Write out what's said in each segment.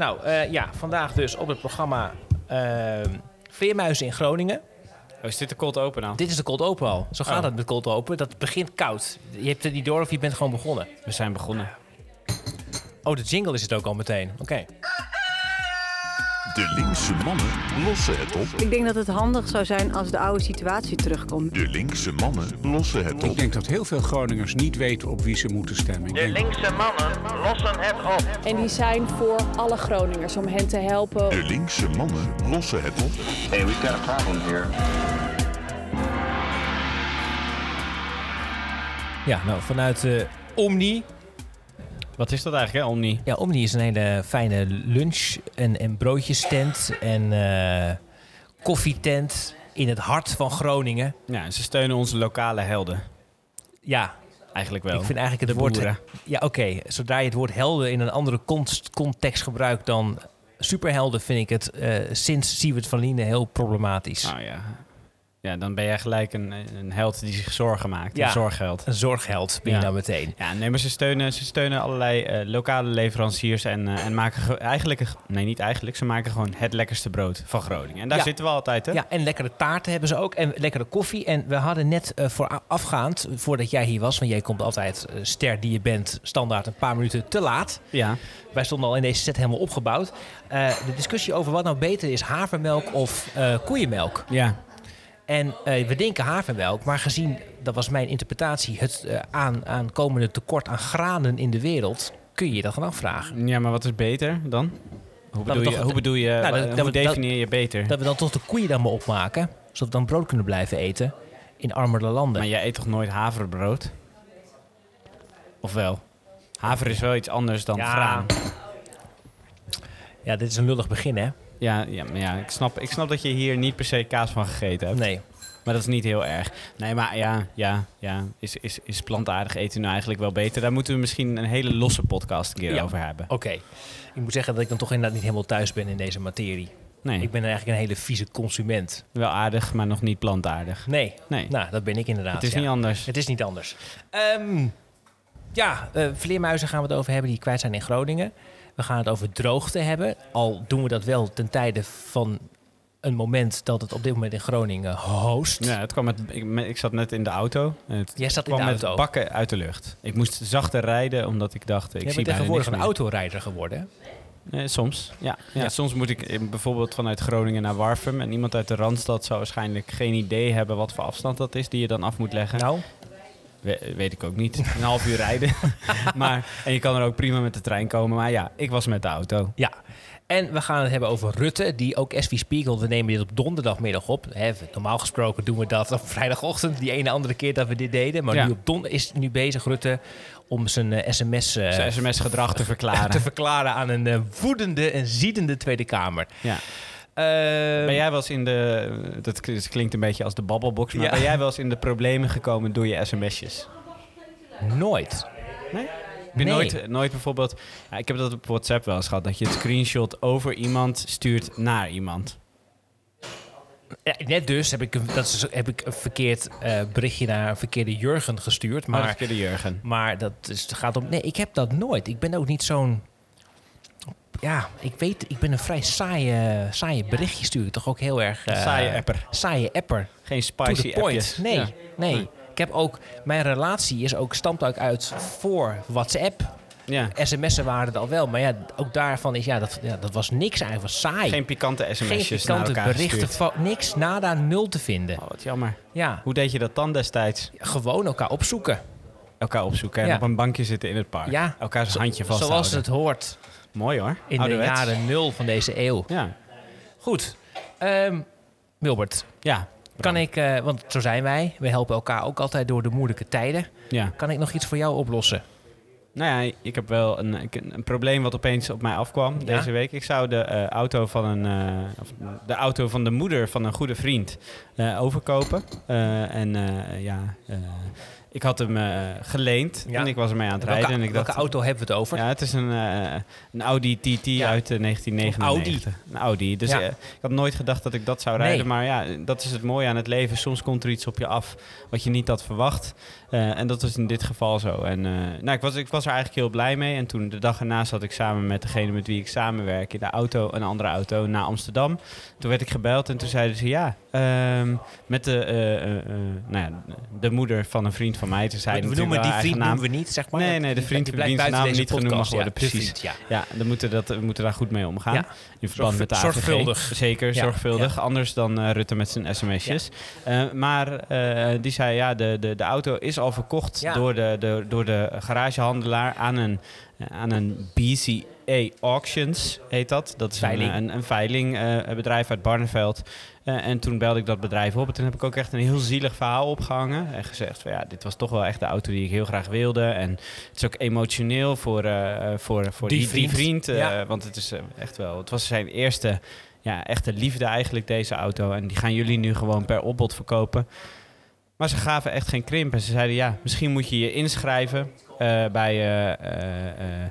Nou eh, ja, vandaag dus op het programma eh, Vleermuizen in Groningen. Oh, is dit de cold open nou? Dit is de cold open al. Zo gaat Oh. het met cold open. Dat begint koud. Je hebt het niet door of je bent gewoon begonnen. We zijn begonnen. Oh, de jingle is het ook al meteen. Oké. De linkse mannen lossen het op. Ik denk dat het handig zou zijn als de oude situatie terugkomt. De linkse mannen lossen het Ik op. denk dat heel veel Groningers niet weten op wie ze moeten stemmen. Ik De linkse mannen lossen het op. En die zijn voor alle Groningers om hen te helpen. De linkse mannen lossen het op. Hey, we've got a problem here. Ja, nou vanuit eh, Omni. Wat is dat eigenlijk, hè, Omni? Ja, Omni is een hele fijne lunch- en, en broodjestent en eh, koffietent in het hart van Groningen. Ja, ze steunen onze lokale helden. Ja, Eigenlijk wel. ik vind eigenlijk het De woord... boeren. Ja, oké. Zodra je het woord helden in een andere context gebruikt dan superhelden, vind ik het eh, sinds Siewert van Liene heel problematisch. Nou ja. Ja, dan ben jij gelijk een, een held die zich zorgen maakt. Ja. Een zorgheld. Een zorgheld ben je Ja. nou meteen. Ja, nee, maar ze steunen, ze steunen allerlei eh, lokale leveranciers en, eh, en maken ge- eigenlijk, nee niet eigenlijk, ze maken gewoon het lekkerste brood van Groningen. En daar Ja. zitten we altijd, hè? Ja, en lekkere taarten hebben ze ook. En lekkere koffie. En we hadden net eh, voorafgaand, voordat jij hier was... want jij komt altijd, ster die je bent, standaard een paar minuten te laat. Ja. Wij stonden al in deze set helemaal opgebouwd. De discussie over wat nou beter is, havermelk of koeienmelk. Ja. En eh, we denken havermelk, maar gezien, dat was mijn interpretatie... het eh, aan, aankomende tekort aan granen in de wereld... kun je je dat gaan afvragen. ja, maar wat is beter dan? Hoe bedoel, je, toch- hoe bedoel je, Nou, dat- wa- dat hoe we- dat- definieer je beter? Dat we dan toch de koeien dan maar opmaken... zodat we dan brood kunnen blijven eten in armere landen. Maar jij eet toch nooit haverbrood? Of wel? Haver is wel iets anders dan Ja. graan. Ja, dit is een lullig begin, hè? Ja, ja, maar ja ik, snap, ik snap dat je hier niet per se kaas van gegeten hebt. Nee. Maar dat is niet heel erg. Nee, maar ja, ja, ja. Is, is, is plantaardig eten nou eigenlijk wel beter? Daar moeten we misschien een hele losse podcast een keer Ja. over hebben. Oké. Ik moet zeggen dat ik dan toch inderdaad niet helemaal thuis ben in deze materie. Nee, Ik ben eigenlijk een hele vieze consument. wel aardig, maar nog niet plantaardig. Nee. Nee, Nou, dat ben ik inderdaad. het is ja. niet anders. Het is niet anders. Ehm, ja, eh, vleermuizen gaan we het over hebben die kwijt zijn in Groningen. We gaan het over droogte hebben. Al doen we dat wel ten tijde van een moment dat het op dit moment in Groningen host. Ja, het kwam met, ik, ik zat net in de auto. Het Jij zat in kwam de met auto. bakken uit de lucht. Ik moest zachter rijden, omdat ik dacht, ik Je zie bent tegenwoordig een autorijder geworden. Eh, soms, ja. ja. Ja. Soms moet ik eh, bijvoorbeeld vanuit Groningen naar Warfum. En iemand uit de Randstad zou waarschijnlijk geen idee hebben wat voor afstand dat is die je dan af moet leggen. Nou, We- weet ik ook niet. Een half uur rijden. maar, en je kan er ook prima met de trein komen. Maar ja, ik was met de auto. Ja, en we gaan het hebben over Rutte, die ook speak, want we nemen dit op donderdagmiddag op. Normaal gesproken doen we dat op vrijdagochtend, die ene andere keer dat we dit deden. Maar Ja. nu op don is nu bezig Rutte om zijn eh, sms, eh, Zijn sms-gedrag te verklaren. te verklaren aan een eh, woedende en ziedende Tweede Kamer. ja. Eh, Ben jij wel eens in de... Dat klinkt een beetje als de babbelbox. Maar Ja. ben jij wel eens in de problemen gekomen door je sms'jes? Nooit. Nee? Je Nee. nooit, nooit bijvoorbeeld... Ja, ik heb dat op WhatsApp wel eens gehad. Dat je het screenshot over iemand stuurt naar iemand. Ja, net dus heb ik, een- dat is, heb ik een verkeerd eh, berichtje naar een verkeerde Jurgen gestuurd. Maar Maar dat de Jurgen. Maar dat is, het gaat om. Nee, ik heb dat nooit. Ik ben ook niet zo'n. Ja, ik weet, ik ben een vrij saaie, saaie berichtje stuur ik toch ook heel erg. Eh, saaie apper. Saaie apper. Geen spicy point. appjes. Nee, Ja. nee. Ik heb ook, mijn relatie is ook, stamt ook uit voor WhatsApp. Ja. SMS'en waren er al wel, maar ja, ook daarvan is, ja, dat, ja, dat was niks eigenlijk, was saai. Geen pikante Geen sms'jes naar pikante elkaar berichten, van, niks, nada, nul te vinden. Oh, wat jammer. Ja, Hoe deed je dat dan destijds? gewoon elkaar opzoeken. Elkaar opzoeken en Ja. op een bankje zitten in het park. Ja. Elkaars handje vasthouden. Zoals het hoort Mooi hoor. in Ouderwets. de jaren nul van deze eeuw. Ja. Goed. Ehm Wilbert, Ja. kan ik, eh, want zo zijn wij, we helpen elkaar ook altijd door de moeilijke tijden. Ja. Kan ik nog iets voor jou oplossen? Nou ja, ik heb wel een, een probleem wat opeens op mij afkwam Ja? deze week. Ik zou de eh, auto van een, eh, of de auto van de moeder van een goede vriend overkopen. En ja, ik had hem eh, geleend Ja. en ik was ermee aan het Welke, rijden. En ik welke dacht, auto hebben we het over? Ja, het is een, eh, een Audi TT Ja. uit eh, 1999. Een Audi. Dus Ja. ik had nooit gedacht dat ik dat zou Nee. rijden. Maar ja, dat is het mooie aan het leven. Soms komt er iets op je af wat je niet had verwacht. En dat was in dit geval zo. En nou, ik, was, ik was er eigenlijk heel blij mee. En toen de dag erna zat ik samen met degene met wie ik samenwerk in de auto, een andere auto, naar Amsterdam. Toen werd ik gebeld en toen zeiden ze ja, ehm, met de, nou ja, de moeder van een vriend van mij. Toen zei we noemen die vriend noemen we niet, zeg maar. Nee, nee, de Die vriend wiens buiten naam deze niet genoemd mag worden, precies. ja. Dan moeten dat, we moeten daar goed mee omgaan. Ja. In verband met de AVG. zorgvuldig. Zeker, zorgvuldig. Anders dan eh, Rutte met zijn sms'jes. Eh, maar eh, die zei, ja, de, de, de auto is al verkocht door, de, de, door de garagehandelaar aan een, aan een Auctions, heet dat. Dat is Veiling. een, een, een veilingbedrijf uit Barneveld. Eh, en toen belde ik dat bedrijf op. En toen heb ik ook echt een heel zielig verhaal opgehangen. En gezegd van ja, dit was toch wel echt de auto die ik heel graag wilde. En het is ook emotioneel voor, eh, voor, voor Die die, die vriend. eh, Ja. Want het is eh, echt wel, het was zijn eerste ja, echte liefde eigenlijk, deze auto. En die gaan jullie nu gewoon per opbod verkopen. Maar ze gaven echt geen krimp. En ze zeiden ja, misschien moet je je inschrijven eh, bij, eh, eh, eh, eh,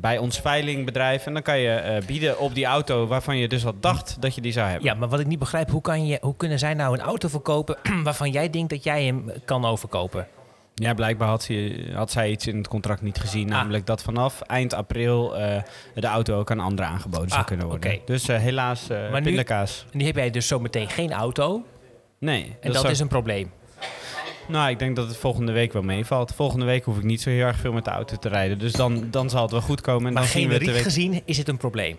bij ons veilingbedrijf. En dan kan je eh, bieden op die auto waarvan je dus al dacht dat je die zou hebben. Ja, maar wat ik niet begrijp, hoe, kan je, hoe kunnen zij nou een auto verkopen waarvan jij denkt dat jij hem kan overkopen? Ja, blijkbaar had, ze, had zij iets in het contract niet gezien. Ah. Namelijk dat vanaf eind april eh, de auto ook aan anderen aangeboden zou Ah, kunnen worden. Dus eh, helaas uh, Maar nu- pindakaas. En nu heb jij dus zometeen geen auto Nee. en dat, is een probleem. Nou, ik denk dat het volgende week wel meevalt. Volgende week hoef ik niet zo heel erg veel met de auto te rijden. Dus dan, dan zal het wel goed komen. En Maar dan zien we generiek week... gezien is het een probleem.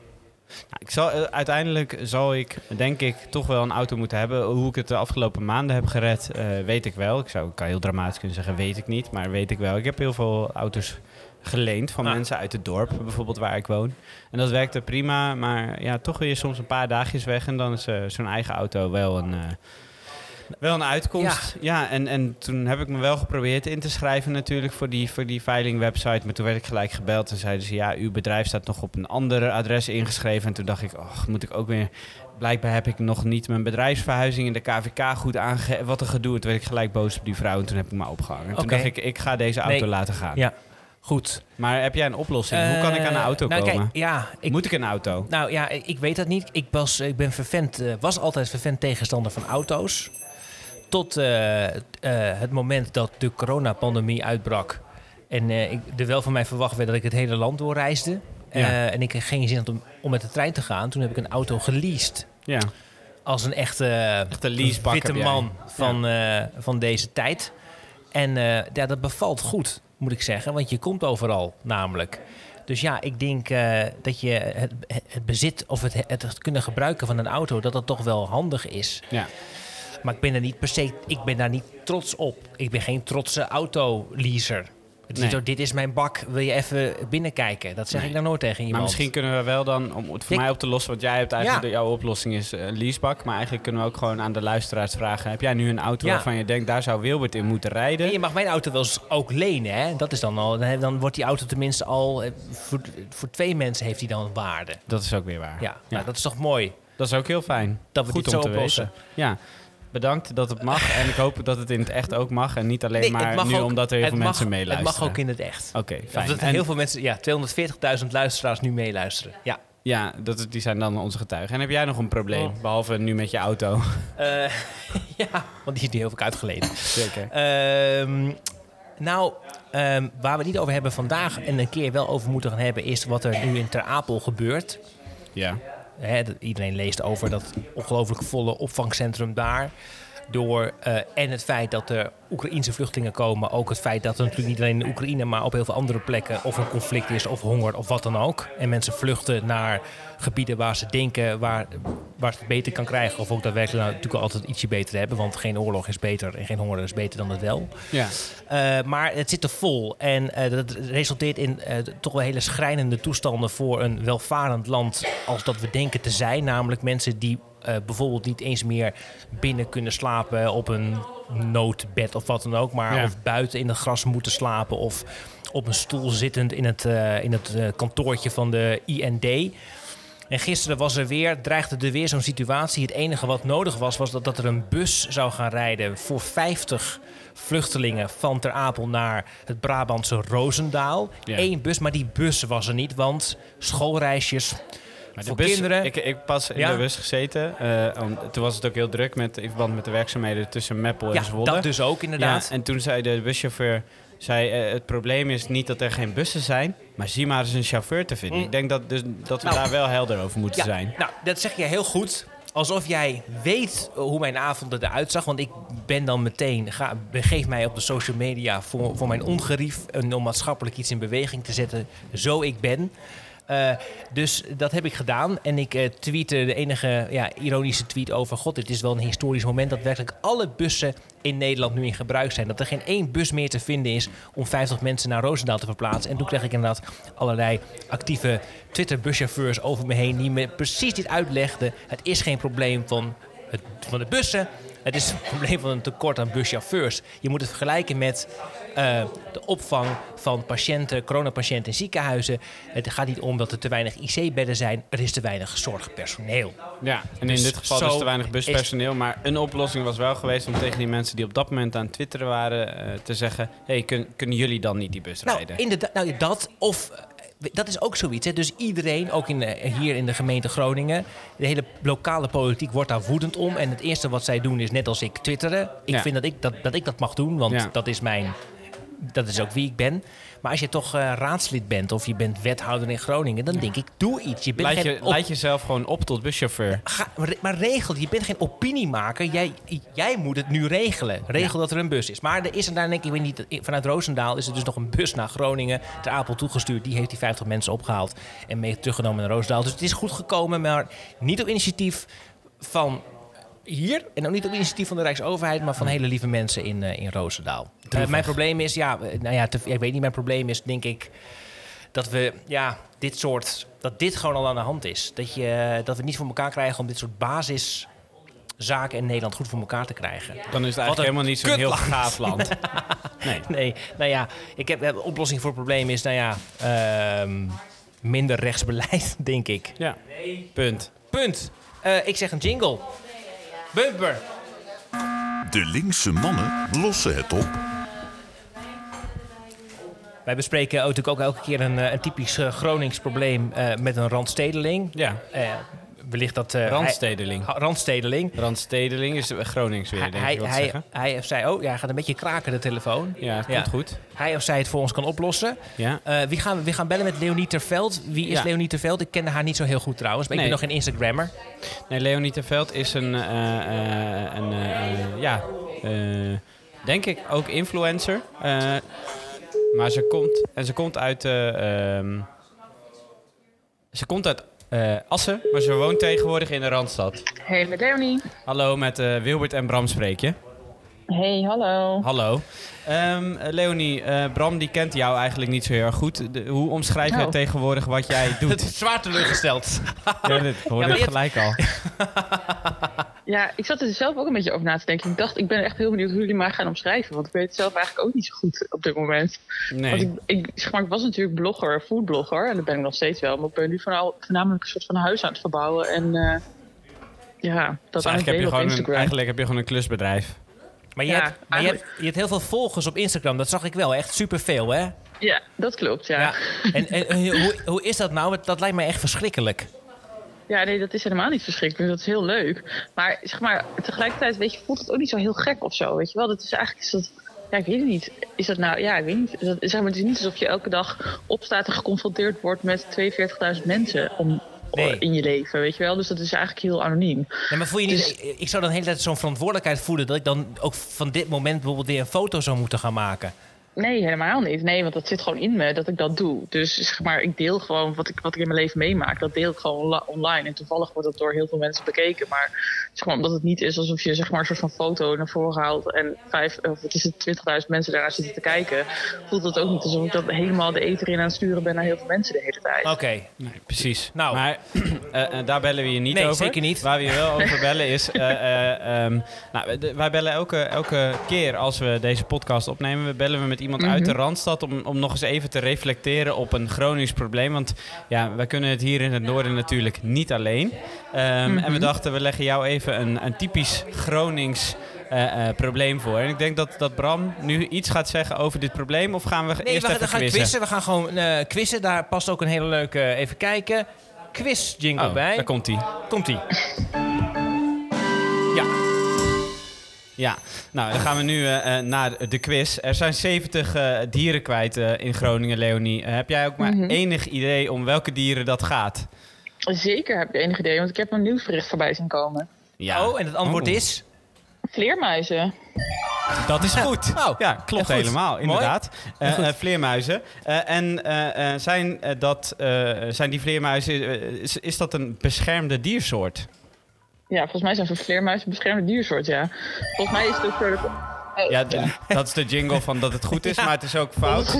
Nou, ik zal, eh, uiteindelijk zal ik, denk ik, toch wel een auto moeten hebben. Hoe ik het de afgelopen maanden heb gered, eh, weet ik wel. Ik zou kan heel dramatisch kunnen zeggen, weet ik niet. Maar weet ik wel. Ik heb heel veel auto's geleend van Ah. mensen uit het dorp, bijvoorbeeld waar ik woon. En dat werkte prima. Maar ja, toch wil je soms een paar dagjes weg. En dan is eh, zo'n eigen auto wel een... wel een uitkomst. Ja, en, en toen heb ik me wel geprobeerd in te schrijven natuurlijk voor die, voor die veilingwebsite. Maar toen werd ik gelijk gebeld en zeiden ze... ja, uw bedrijf staat nog op een ander adres ingeschreven. En toen dacht ik, oh, moet ik ook weer... Blijkbaar heb ik nog niet mijn bedrijfsverhuizing in de KVK goed aangegeven. Wat een gedoe. En toen werd ik gelijk boos op die vrouw en toen heb ik me opgehangen. En toen dacht ik, ik ga deze auto Nee. laten gaan. Ja, goed. Maar heb jij een oplossing? Hoe kan ik aan een Eh, auto nou, komen? Kijk, ja, ik, Moet ik een auto? Nou ja, ik ik weet dat niet. Ik, was, ik ben vervent, eh, was altijd vervent tegenstander van auto's. Tot eh, eh, het moment dat de coronapandemie uitbrak. En eh, ik, er wel van mij verwacht werd dat ik het hele land doorreisde. Ja. en ik geen zin had om, om met de trein te gaan. Toen heb ik een auto geleased. Ja. Als een echte, Echte witte man van, eh, van deze tijd. En eh, ja, dat bevalt goed, moet ik zeggen. Want je komt overal namelijk. Dus ja, ik denk eh, dat je het, het bezit of het, het kunnen gebruiken van een auto... dat dat toch wel handig is. Ja. Maar ik ben er niet per se... Ik ben daar niet trots op. Ik ben geen trotse autoleaser. Nee. dit is mijn bak, wil je even binnenkijken? Dat zeg Nee. ik dan nooit tegen iemand. Maar misschien kunnen we wel dan, om het voor Ik- mij op te lossen, want jij hebt eigenlijk, Ja. jouw oplossing is eh, een leasebak. Maar eigenlijk kunnen we ook gewoon aan de luisteraars vragen: heb jij nu een auto Ja. waarvan je denkt, daar zou Wilbert in moeten rijden? En je mag mijn auto wel eens ook lenen, hè? Dat is dan al. Dan, dan wordt die auto tenminste al. eh, Voor, voor twee mensen heeft hij dan waarde. Dat is ook weer waar. Ja, Nou, dat is toch mooi. Dat is ook heel fijn. Dat we Goed dit om zo te oplossen. weten. Ja. Bedankt dat het mag. En ik hoop dat het in het echt ook mag. En niet alleen Nee, maar nu ook- omdat er heel veel mag- mensen meeluisteren. Het mag ook in het echt. Oké, fijn. dat er heel veel mensen, ja, 240.000 luisteraars nu meeluisteren. Ja. Ja, dat, die zijn dan onze getuigen. En heb jij nog een probleem? Oh. Behalve nu met je auto. Eh, ja, want die is nu heel veel uitgeleden. Zeker. Ehm, nou, ehm, waar we het niet over hebben vandaag en een keer wel over moeten gaan hebben, is wat er nu in Ter Apel gebeurt. Ja. Iedereen leest over dat ongelooflijk volle opvangcentrum daar. Door, eh, en het feit dat er Oekraïense vluchtelingen komen. Ook het feit dat er natuurlijk niet alleen in Oekraïne, maar op heel veel andere plekken. of een conflict is, of honger, of wat dan ook. En mensen vluchten naar gebieden waar ze denken waar, waar ze het beter kan krijgen. Of ook daadwerkelijk nou, natuurlijk altijd ietsje beter hebben. Want geen oorlog is beter en geen honger is beter dan het wel. Ja. Eh, maar het zit er vol. En eh, dat resulteert in eh, toch wel hele schrijnende toestanden voor een welvarend land als dat we denken te zijn. Namelijk mensen die bijvoorbeeld niet eens meer binnen kunnen slapen op een noodbed of wat dan ook. Maar Ja. of buiten in het gras moeten slapen of op een stoel zittend in het, in het kantoortje van de IND. En gisteren was er weer, dreigde er weer zo'n situatie. Het enige wat nodig was, was dat, dat er een bus zou gaan rijden voor 50 vluchtelingen van Ter Apel naar het Brabantse Roosendaal. Ja. Eén bus, maar die bus was er niet, want schoolreisjes Maar de voor bus- kinderen. Ik, ik pas in Ja. de bus gezeten. eh, om- toen was het ook heel druk met, in verband met de werkzaamheden tussen Meppel en ja, Zwolle. dat dus ook inderdaad. Ja, en toen zei de buschauffeur... Zei, eh, het probleem is niet dat er geen bussen zijn, maar zie maar eens een chauffeur te vinden. Mm. Ik denk dat, dus, dat we Nou. daar wel helder over moeten Ja, zijn. Nou, dat zeg je heel goed. Alsof jij weet hoe mijn avonden eruit zag. Want ik ben dan meteen, ga, begeef mij op de social media voor, voor mijn ongerief. En om maatschappelijk iets in beweging te zetten. Zo ik ben. Eh, dus dat heb ik gedaan. En ik eh tweette de enige ja, ironische tweet over... God, dit is wel een historisch moment... dat werkelijk alle bussen in Nederland nu in gebruik zijn. Dat er geen één bus meer te vinden is... om 50 mensen naar Roosendaal te verplaatsen. En toen kreeg ik inderdaad allerlei actieve Twitter-buschauffeurs over me heen... die me precies dit uitlegden. Het is geen probleem van, het, van de bussen... Het is een probleem van een tekort aan buschauffeurs. Je moet het vergelijken met eh, de opvang van patiënten, coronapatiënten in ziekenhuizen. Het gaat niet om dat er te weinig IC-bedden zijn. Er is te weinig zorgpersoneel. Ja, en Dus in dit geval zo dus te weinig is- buspersoneel. Maar een oplossing was wel geweest om tegen die mensen die op dat moment aan het twitteren waren... eh, te zeggen, hey, kun- kunnen jullie dan niet die bus Nou, rijden? inderdaad, nou, dat of... eh, Dat is ook zoiets. Hè? Dus iedereen, ook in, de- hier in de gemeente Groningen, de hele lokale politiek wordt daar woedend om. En het eerste wat zij doen is net als ik twitteren. Ik Ja. vind dat ik dat, dat ik dat mag doen, want Ja. dat is mijn. Dat is ook wie ik ben. Maar als je toch eh, raadslid bent of je bent wethouder in Groningen, dan denk ik, doe iets. Je bent Leid, je, leid jezelf gewoon op tot buschauffeur. Ga, maar re- maar regel, je bent geen opiniemaker. Jij, jij moet het nu regelen. Regel dat er een bus is. Maar er is er daar, denk ik, ik weet niet, vanuit Roosendaal is er dus nog een bus naar Groningen, ter Apel toegestuurd. Die heeft die 50 mensen opgehaald en mee teruggenomen naar Roosendaal. Dus het is goed gekomen, maar niet op initiatief van hier en ook niet op initiatief van de Rijksoverheid, maar van hele lieve mensen in, eh, in Roosendaal. Eh, mijn probleem is, ja, eh, nou ja, te- ik weet niet, mijn probleem is denk ik dat we ja, dit soort, dat dit gewoon al aan de hand is. Dat, je, dat we niet voor elkaar krijgen om dit soort basiszaken in Nederland goed voor elkaar te krijgen. Dan is het eigenlijk helemaal niet zo'n heel gaaf land. Nee. Nee, nou ja, ik heb, de oplossing voor het probleem is, nou ja, ehm, minder rechtsbeleid, denk ik. Ja, punt. Punt. Ik zeg een jingle. Bumper. De linkse mannen lossen het op. Wij bespreken ook natuurlijk ook elke keer een, eh, een typisch eh, Gronings probleem eh, met een randstedeling. Ja, Eh, wellicht dat... eh, Randstedeling. hij- Randstedeling. Randstedeling is Gronings weer, Hij, denk hij, ik hij, zeggen. hij of zij, oh ja, hij gaat een beetje kraken de telefoon. Ja, het Ja. komt goed. Hij of zij het voor ons kan oplossen. Ja. Eh, wie, gaan, we- wie gaan bellen met Leonie Terveld? Wie is Ja. Leonie Terveld? Ik kende haar niet zo heel goed trouwens, maar ik Nee. ben nog geen Instagrammer. Nee, Leonie Terveld is een, eh, eh, een eh, eh, ja, eh, denk ik ook influencer. Eh, maar ze komt, en ze komt uit, eh, ehm, ze komt uit eh, Assen, maar ze woont tegenwoordig in de Randstad. Hey, met Leonie. Hallo, met eh, Wilbert en Bram spreek je. Hey, hallo. Hallo. Ehm, eh, Leonie, Bram die kent jou eigenlijk niet zo heel erg goed. De- hoe omschrijf jij Oh. tegenwoordig wat jij Het doet? is zwaar teleurgesteld. ja, dit ik je- gelijk al. Ja, ik zat er zelf ook een beetje over na te denken. Ik dacht, ik ben echt heel benieuwd hoe jullie mij gaan omschrijven. Want ik weet het zelf eigenlijk ook niet zo goed op dit moment. Want Nee. ik, ik, zeg maar, ik was natuurlijk blogger, foodblogger. En dat ben ik nog steeds wel. Maar ik ben nu vooral, voornamelijk een soort van huis aan het verbouwen. En eh, ja, dat Dus aan eigenlijk, heb het je een, Instagram. eigenlijk heb je gewoon een klusbedrijf. Maar je, Ja, hebt, maar je, hebt, je hebt heel veel volgers op Instagram. Dat zag ik wel. Echt superveel, hè? Ja, dat klopt, ja. Ja. En, en, hoe, hoe is dat nou? Dat- Dat lijkt mij echt verschrikkelijk. Nee, dat is helemaal niet verschrikkelijk. Dat is heel leuk. Maar zeg maar, tegelijkertijd weet je, voelt het ook niet zo heel gek of zo. Weet je wel, dat is eigenlijk... Is dat, ja, ik weet het niet. Is dat nou... Ja, ik weet niet. Dat, zeg maar, het is niet alsof je elke dag opstaat en geconfronteerd wordt met 42.000 mensen om, Nee. in je leven, weet je wel. Dus dat is eigenlijk heel anoniem. Nee, maar voel je niet... Dus- Ik zou dan de hele tijd zo'n verantwoordelijkheid voelen... dat ik dan ook van dit moment bijvoorbeeld weer een foto zou moeten gaan maken. Nee, helemaal niet. Nee, want dat zit gewoon in me dat ik dat doe. Dus zeg maar, ik deel gewoon wat ik, wat ik in mijn leven meemaak. Dat deel ik gewoon online. En toevallig wordt dat door heel veel mensen bekeken. Maar het is gewoon omdat het niet is alsof je zeg maar, een soort van foto naar voren haalt. En vijf, of het is het 20.000 mensen daarnaar zitten te kijken. Voelt het ook niet alsof ik dat helemaal de eter in aan het sturen ben naar heel veel mensen de hele tijd. Oké. Nee, precies. Nou. Maar eh, eh, daar bellen we je niet Nee, over. zeker niet. Waar we je wel over bellen is... eh, eh, ehm, nou, wij bellen elke, elke keer als we deze podcast opnemen... we bellen we met iemand Mhm. uit de Randstad om, om nog eens even te reflecteren op een Gronings probleem. Want ja, wij kunnen het hier in het noorden natuurlijk niet alleen. Ehm, Mhm. En we dachten, we leggen jou even een, een typisch Gronings eh, eh, probleem voor. En ik denk dat, dat Bram nu iets gaat zeggen over dit probleem. Of gaan we Nee, eerst we, even we gaan quizzen? quizzen. We gaan gewoon eh, quizzen. Daar past ook een hele leuke... even kijken. Quiz jingle Oh, bij. daar komt hij. Komt-ie. Ja. Ja, nou dan gaan we nu eh, eh, naar de quiz. Er zijn 70 eh, dieren kwijt eh, in Groningen, Leonie. Heb jij ook maar Mhm. enig idee om welke dieren dat gaat? Zeker heb ik enig idee, want ik heb een nieuwsbericht voorbij zien komen. Ja. Oh, en het antwoord Oh. is... Vleermuizen. Dat is goed. Oh, ja, klopt goed. helemaal, inderdaad. Vleermuizen. Eh, en zijn, dat, eh, zijn die vleermuizen, is, is dat een beschermde diersoort? Ja, volgens mij zijn vleermuizen een beschermde diersoort, ja. Volgens mij is het ook. Oh, Ja, dat is de jingle van dat het goed is, maar het is ook fout.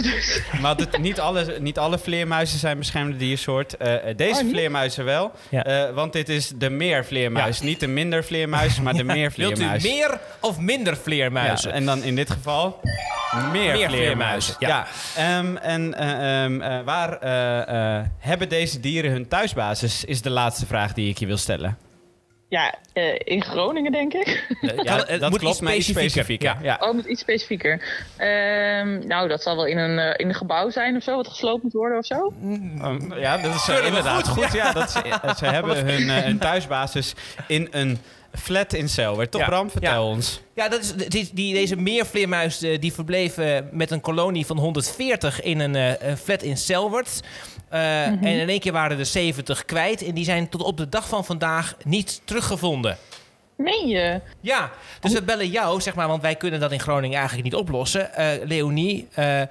Maar het- niet, alle, niet alle vleermuizen zijn beschermde diersoort. Eh, eh, deze Oh, vleermuizen wel, Ja. Eh, want dit is de meervleermuis. Niet de minder vleermuis, maar de Wilt u meervleermuis. meer of minder Ja, vleermuizen? en dan in dit geval meer, Meer vleermuizen. vleermuizen, ja. Ja. Ehm, en eh, ehm, eh, waar eh, eh, hebben deze dieren hun thuisbasis? Is de laatste vraag die ik je wil stellen. Ja, eh, in Groningen denk ik. Ja, dat moet klopt, iets maar iets specifieker. specifieker. Ja. Ja. Oh, met iets specifieker. Ehm, nou, dat zal wel in een, eh, in een gebouw zijn of zo, wat gesloopt moet worden of zo. Um, ja, dat is eh, inderdaad goed, goed. Ja. dat ze, ze hebben hun, hun thuisbasis in een flat in Selwer. Toch Ja. Bram? Vertel Ja. ons. Ja, dat is, die, die, deze meervleermuis eh, die verbleven met een kolonie van 140 in een eh, eh, flat in Selwert. Eh, En in één keer waren er 70 kwijt. En die zijn tot op de dag van vandaag niet teruggevonden. Meen je? Ja, dus we bellen jou, zeg maar, want wij kunnen dat in Groningen eigenlijk niet oplossen. Eh, Leonie, eh,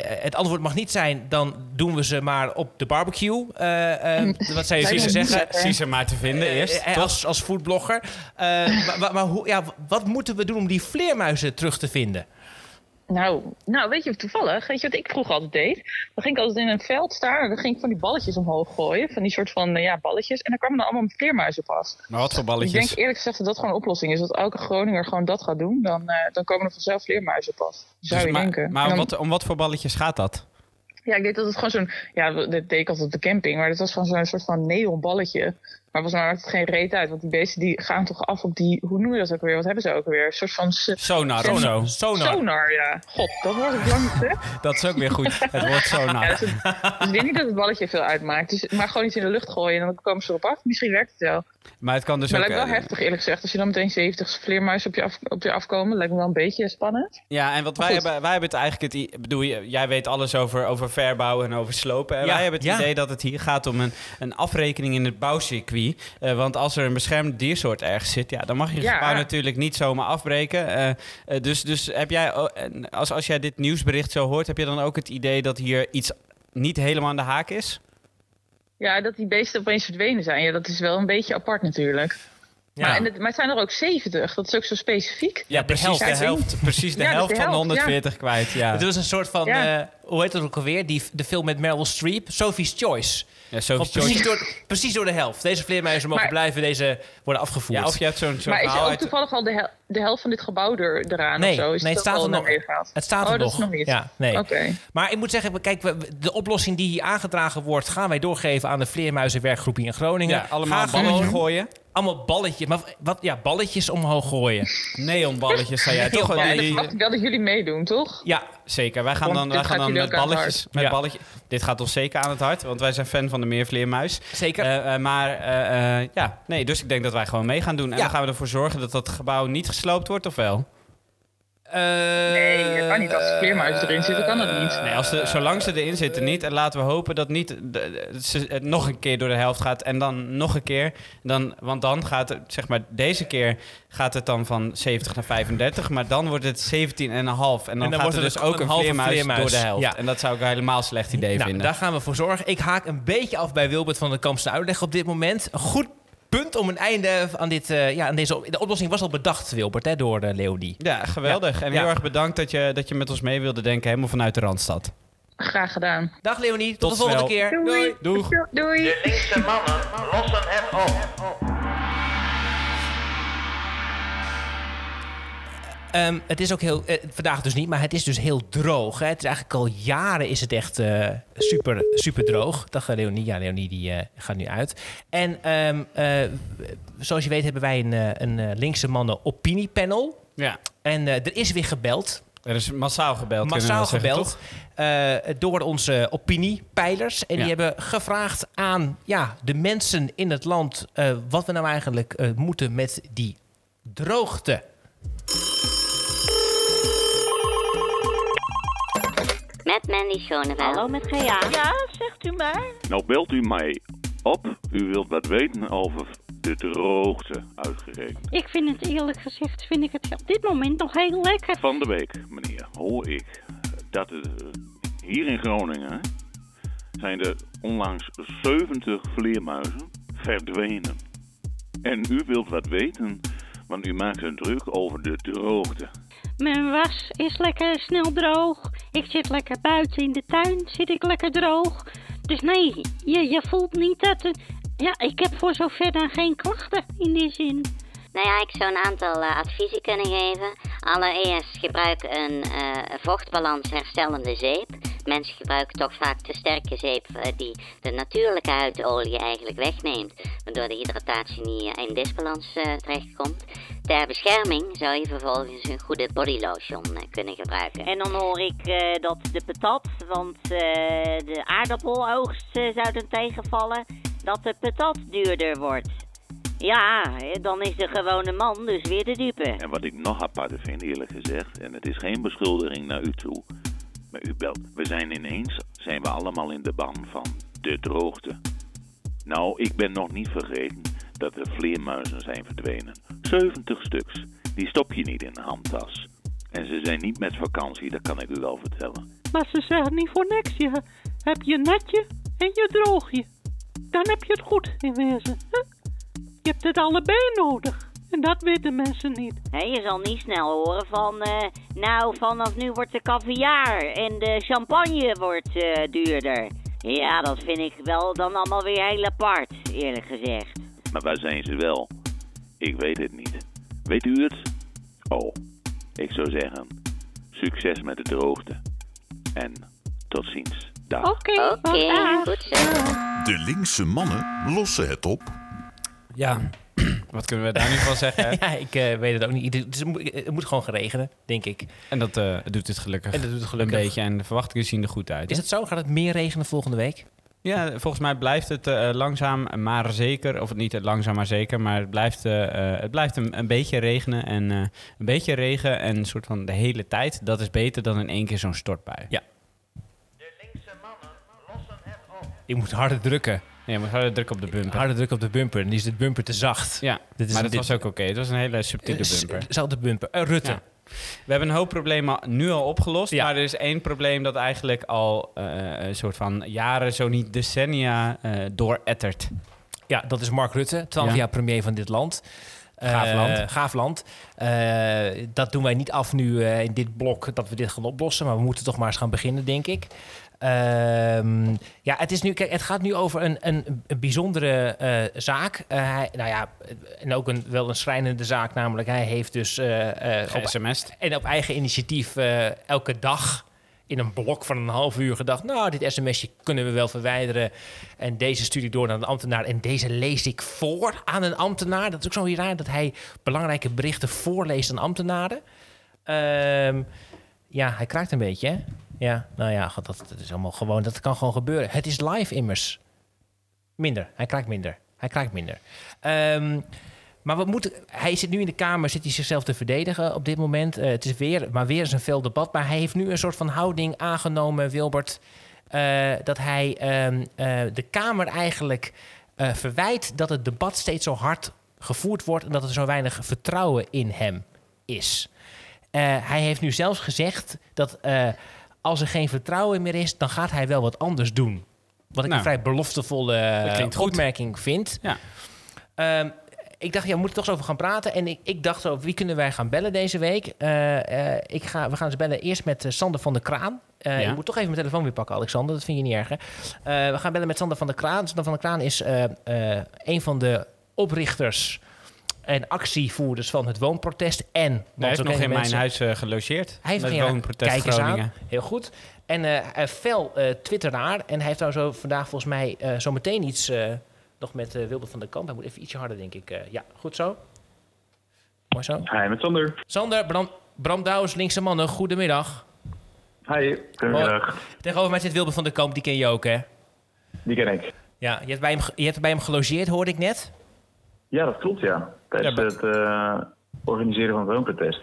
het antwoord mag niet zijn, dan doen we ze maar op de barbecue. Eh, eh, wat zou je me zeggen? Zie ze maar te vinden eerst. Toch? als, als foodblogger. Eh, maar maar, maar hoe, ja, wat moeten we doen om die vleermuizen terug te vinden? Nou, nou, weet je toevallig, weet je wat ik vroeger altijd deed? Dan ging ik altijd in een veld staan en dan ging ik van die balletjes omhoog gooien. Van die soort van, eh, ja, balletjes. En dan kwamen er allemaal vleermuizen pas. Maar wat voor Ik balletjes? denk eerlijk gezegd dat dat gewoon een oplossing is. Dat elke Groninger gewoon dat gaat doen. Dan, eh, dan komen er vanzelf vleermuizen pas. Zou Dus je maar denken. maar om, wat, om wat voor balletjes gaat dat? Ja, ik deed dat het gewoon zo'n... Ja, dat deed ik altijd op de camping. Maar dat was gewoon zo'n soort van neonballetje. Maar volgens mij maakt het geen reet uit. Want die beesten die gaan toch af op die... Hoe noem je dat ook weer? Wat hebben ze ook weer? Een soort van... Sonar of zo. Sonar. Sonar, ja. God, dat wordt ik lang niet. Dat is ook weer goed. Het woord Ja, sonar. dus, het- dus ik denk niet dat het balletje veel uitmaakt. Dus, maar gewoon iets in de lucht gooien en dan komen ze erop af. Misschien werkt het wel. Maar het kan dus Maar ook... het lijkt wel eh, heftig eerlijk gezegd. Als je dan meteen 70 vleermuizen op je, af, op je afkomen. Lijkt me wel een beetje spannend. Ja, en wat wij hebben, wij hebben het eigenlijk het, bedoel je, jij weet alles over, over verbouwen en over slopen. En Ja, wij hebben het ja. idee dat het hier gaat om een, een afrekening in het bouwcircuit. Eh, want als er een beschermd diersoort ergens zit, ja, dan mag je Ja. gebouw natuurlijk niet zomaar afbreken. Eh, eh, dus, dus heb jij, als, als jij dit nieuwsbericht zo hoort, heb je dan ook het idee dat hier iets niet helemaal aan de haak is? Ja, dat die beesten opeens verdwenen zijn. Ja, dat is wel een beetje apart natuurlijk. Maar, en het, maar het zijn er ook 70. Dat is ook zo specifiek. Ja, precies helft. de helft, precies de Ja, helft de van de helft, 140 kwijt. Ja, Het was een soort van, Ja. eh, hoe heet dat ook alweer? Die, de film met Meryl Streep, Sophie's Choice. ja, Sophie's precies, Choice. door, precies door de helft. Deze vleermuizen mogen Maar- blijven, deze worden afgevoerd. Ja, of je hebt zo'n zo'n maar is er ook uit... toevallig al de, hel- de helft van dit gebouw er, eraan Nee, of zo? Is nee, het staat er nog. Het staat oh, er dat nog. is nog niet. Ja, nee. Oké. Maar ik moet zeggen, kijk, de oplossing die hier aangedragen wordt, gaan wij doorgeven aan de vleermuizenwerkgroep hier in Groningen. Ja, allemaal gewoon gooien. Allemaal balletjes, maar wat, ja, balletjes omhoog gooien. Neonballetjes, zei jij toch? Ja, Die- dat jullie meedoen, toch? Ja, Zeker, wij gaan Want dan, wij gaan dan met balletjes. Met Ja. balletje, dit gaat ons zeker aan het hart, want wij zijn fan van de meervleermuis. zeker. Eh, eh, maar eh, eh, ja, nee, dus ik denk dat wij gewoon mee gaan doen. En Ja. dan gaan we ervoor zorgen dat dat gebouw niet gesloopt wordt, of wel? Nee, dat kan niet. Als er vleermuizen erin zitten, kan dat niet. Nee, als de, zolang ze erin zitten niet. En laten we hopen dat niet de- de- ze het nog een keer door de helft gaat. En dan nog een keer. Dan, want dan gaat het, zeg maar, deze keer gaat het dan van 70 naar 35. Maar dan wordt het 17,5. En dan, En dan gaat wordt er het dus ook een halve vleermuis, vleermuis. door de helft. Ja. En dat zou ik een helemaal slecht idee nou, vinden. daar gaan we voor zorgen. Ik haak een beetje af bij Wilbert van der Kampse uitleg op dit moment. Een goed punt om een einde aan, dit, eh, ja, aan deze... De oplossing was al bedacht, Wilbert, hè, door uh, Leonie. Ja, geweldig. En Ja. heel erg bedankt dat je, dat je met ons mee wilde denken, helemaal vanuit de Randstad. Graag gedaan. Dag Leonie, tot, Tot de volgende keer. Doei. Doeg. Doei. De linkse mannen lossen het op. Ehm, het is ook heel, eh, vandaag dus niet, maar het is dus heel droog. Hè. Het is eigenlijk al jaren is het echt eh, super, super droog. Dag eh, Leonie. Ja, Leonie die gaat nu uit. En ehm, eh, zoals je weet hebben wij een, een linkse mannen opiniepanel. Ja. En er is weer gebeld. Er is massaal gebeld. Massaal zeggen, gebeld. door onze opiniepeilers. En Ja. die hebben gevraagd aan ja, de mensen in het land... wat we nou eigenlijk moeten met die droogte. Met Mandy Schonewell. Hallo, met Gea. Ja, zegt u maar. Nou belt u mij op. U wilt wat weten over de droogte uitgerekend. Ik vind het eerlijk gezegd, vind ik het op dit moment nog heel lekker. Van de week, meneer, hoor ik dat hier in Groningen zijn er onlangs 70 vleermuizen verdwenen. En u wilt wat weten, want u maakt een druk over de droogte. Mijn was is lekker snel droog. Ik zit lekker buiten in de tuin, zit ik lekker droog. Dus nee, je, je voelt niet dat... Ja, ik heb voor zover dan geen klachten in die zin. Nou ja, ik zou een aantal eh, adviezen kunnen geven. Allereerst gebruik een eh, vochtbalans herstellende zeep. Mensen gebruiken toch vaak te sterke zeep eh, die de natuurlijke huidolie eigenlijk wegneemt. Waardoor de hydratatie niet eh, in disbalans eh, terechtkomt. Ter bescherming zou je vervolgens een goede bodylotion kunnen gebruiken. En dan hoor ik eh, dat de patat, want eh, de aardappeloogst zou dan tegenvallen, dat de patat duurder wordt. Ja, dan is de gewone man dus weer de dupe. En wat ik nog aparter vind, eerlijk gezegd, en het is geen beschuldiging naar u toe, maar u. We zijn ineens, zijn we allemaal in de ban van de droogte. Nou, ik ben nog niet vergeten dat er vleermuizen zijn verdwenen. 70 stuks. Die stop je niet in een handtas. En ze zijn niet met vakantie, dat kan ik u wel vertellen. Maar ze zeggen niet voor niks, je hebt je netje en je droogje. Dan heb je het goed in wezen. Je hebt het allebei nodig. En dat weten mensen niet. je zal niet snel horen van, eh, nou, vanaf nu wordt de caviar en de champagne wordt eh, duurder. Ja, dat vind ik wel dan allemaal weer heel apart, eerlijk gezegd. Maar waar zijn ze wel? Ik weet het niet. Weet u het? Oh, ik zou zeggen, succes met de droogte. En tot ziens. Dag. Oké, Oké, goed zo. De linkse mannen lossen het op. Ja, wat kunnen we daar nu van zeggen? Ja, ik eh, weet het ook niet. Het, is- het moet- het moet gewoon gaan regenen, denk ik. En dat eh, doet het gelukkig, En dat doet het gelukkig. een beetje. En de verwachtingen zien er goed uit. Is hè? het zo? Gaat het meer regenen volgende week? Ja, volgens mij blijft het eh, langzaam maar zeker. Of niet langzaam maar zeker, maar het blijft, het blijft een, een beetje regenen. En eh, een beetje regen en een soort van de hele tijd. Dat is beter dan in één keer zo'n stortbui. Ja. De linkse mannen lossen het op. Ik moet harder drukken. Ja, maar harder druk op de bumper. Harder drukken op de bumper. En die is de bumper te zacht. Ja, Dit is- maar dat dit- was ook oké. Het was een hele subtiele Eh, bumper. Zelfde bumper. Eh, Rutte. Ja. We hebben een hoop problemen nu al opgelost. Ja. Maar er is één probleem dat eigenlijk al eh, een soort van jaren, zo niet decennia, eh doorettert. Ja, dat is Mark Rutte, 12 Ja. jaar premier van dit land. Gaaf Eh, land. gaaf land. Eh, dat doen wij niet af nu eh, in dit blok dat we dit gaan oplossen. Maar we moeten toch maar eens gaan beginnen, denk ik. Ehm, ja, het, is nu, kijk, het gaat nu over een, een, een bijzondere eh, zaak. Eh, hij, nou ja, en ook een, wel een schrijnende zaak, namelijk hij heeft dus eh, eh, op, en op eigen initiatief eh, elke dag in een blok van een half uur gedacht... nou, dit sms'je kunnen we wel verwijderen. En deze stuur ik door naar een ambtenaar. En deze lees ik voor aan een ambtenaar. Dat is ook zo raar dat hij belangrijke berichten voorleest aan ambtenaren. Ehm, ja, hij kraakt een beetje, hè? Ja, nou ja, dat, dat is allemaal gewoon... dat kan gewoon gebeuren. Het is live immers. Minder, hij kraakt minder. Hij kraakt minder. Ehm, maar wat moet, hij zit nu in de Kamer, zit hij zichzelf te verdedigen op dit moment. Eh, het is weer, maar weer eens een veel debat. Maar hij heeft nu een soort van houding aangenomen, Wilbert... eh, dat hij ehm, eh, de Kamer eigenlijk verwijt dat het debat steeds zo hard gevoerd wordt... en dat er zo weinig vertrouwen in hem is. Hij heeft nu zelfs gezegd dat als er geen vertrouwen meer is... dan gaat hij wel wat anders doen. Wat ik Nou, een vrij beloftevolle opmerking vind. Ja. Ehm, ik dacht, ja, we moeten toch eens over gaan praten. En ik, ik dacht zo, wie kunnen wij gaan bellen deze week? Eh, eh, ik ga, we gaan eens bellen eerst met eh, Sander van der Kraan. Ja. Ik moet toch even mijn telefoon weer pakken, Alexander. Dat vind je niet erg, hè? We gaan bellen met Sander van der Kraan. Sander van der Kraan is een van de oprichters en actievoerders van het woonprotest. En Hij heeft nog in mijn huis gelogeerd. Hij heeft in- woonprotest Kijk eens aan. Heel goed. En een fel eh twitteraar. En hij heeft nou zo vandaag volgens mij eh zo meteen iets nog met eh Wilbert van der Kamp. Hij moet even ietsje harder, denk ik. eh. ja, goed zo. Mooi zo. Hi, met Sander. Sander, Bram, Bram Douwens, linkse mannen. Goedemiddag. Hi, goedemiddag. Tegenover mij zit Wilbert van der Kamp. Die ken je ook, hè? Die ken ik. Ja, je hebt bij hem, je hebt bij hem gelogeerd, hoorde ik net. Ja, dat klopt, ja. Tijdens Ja, het eh, organiseren van het woonprotest.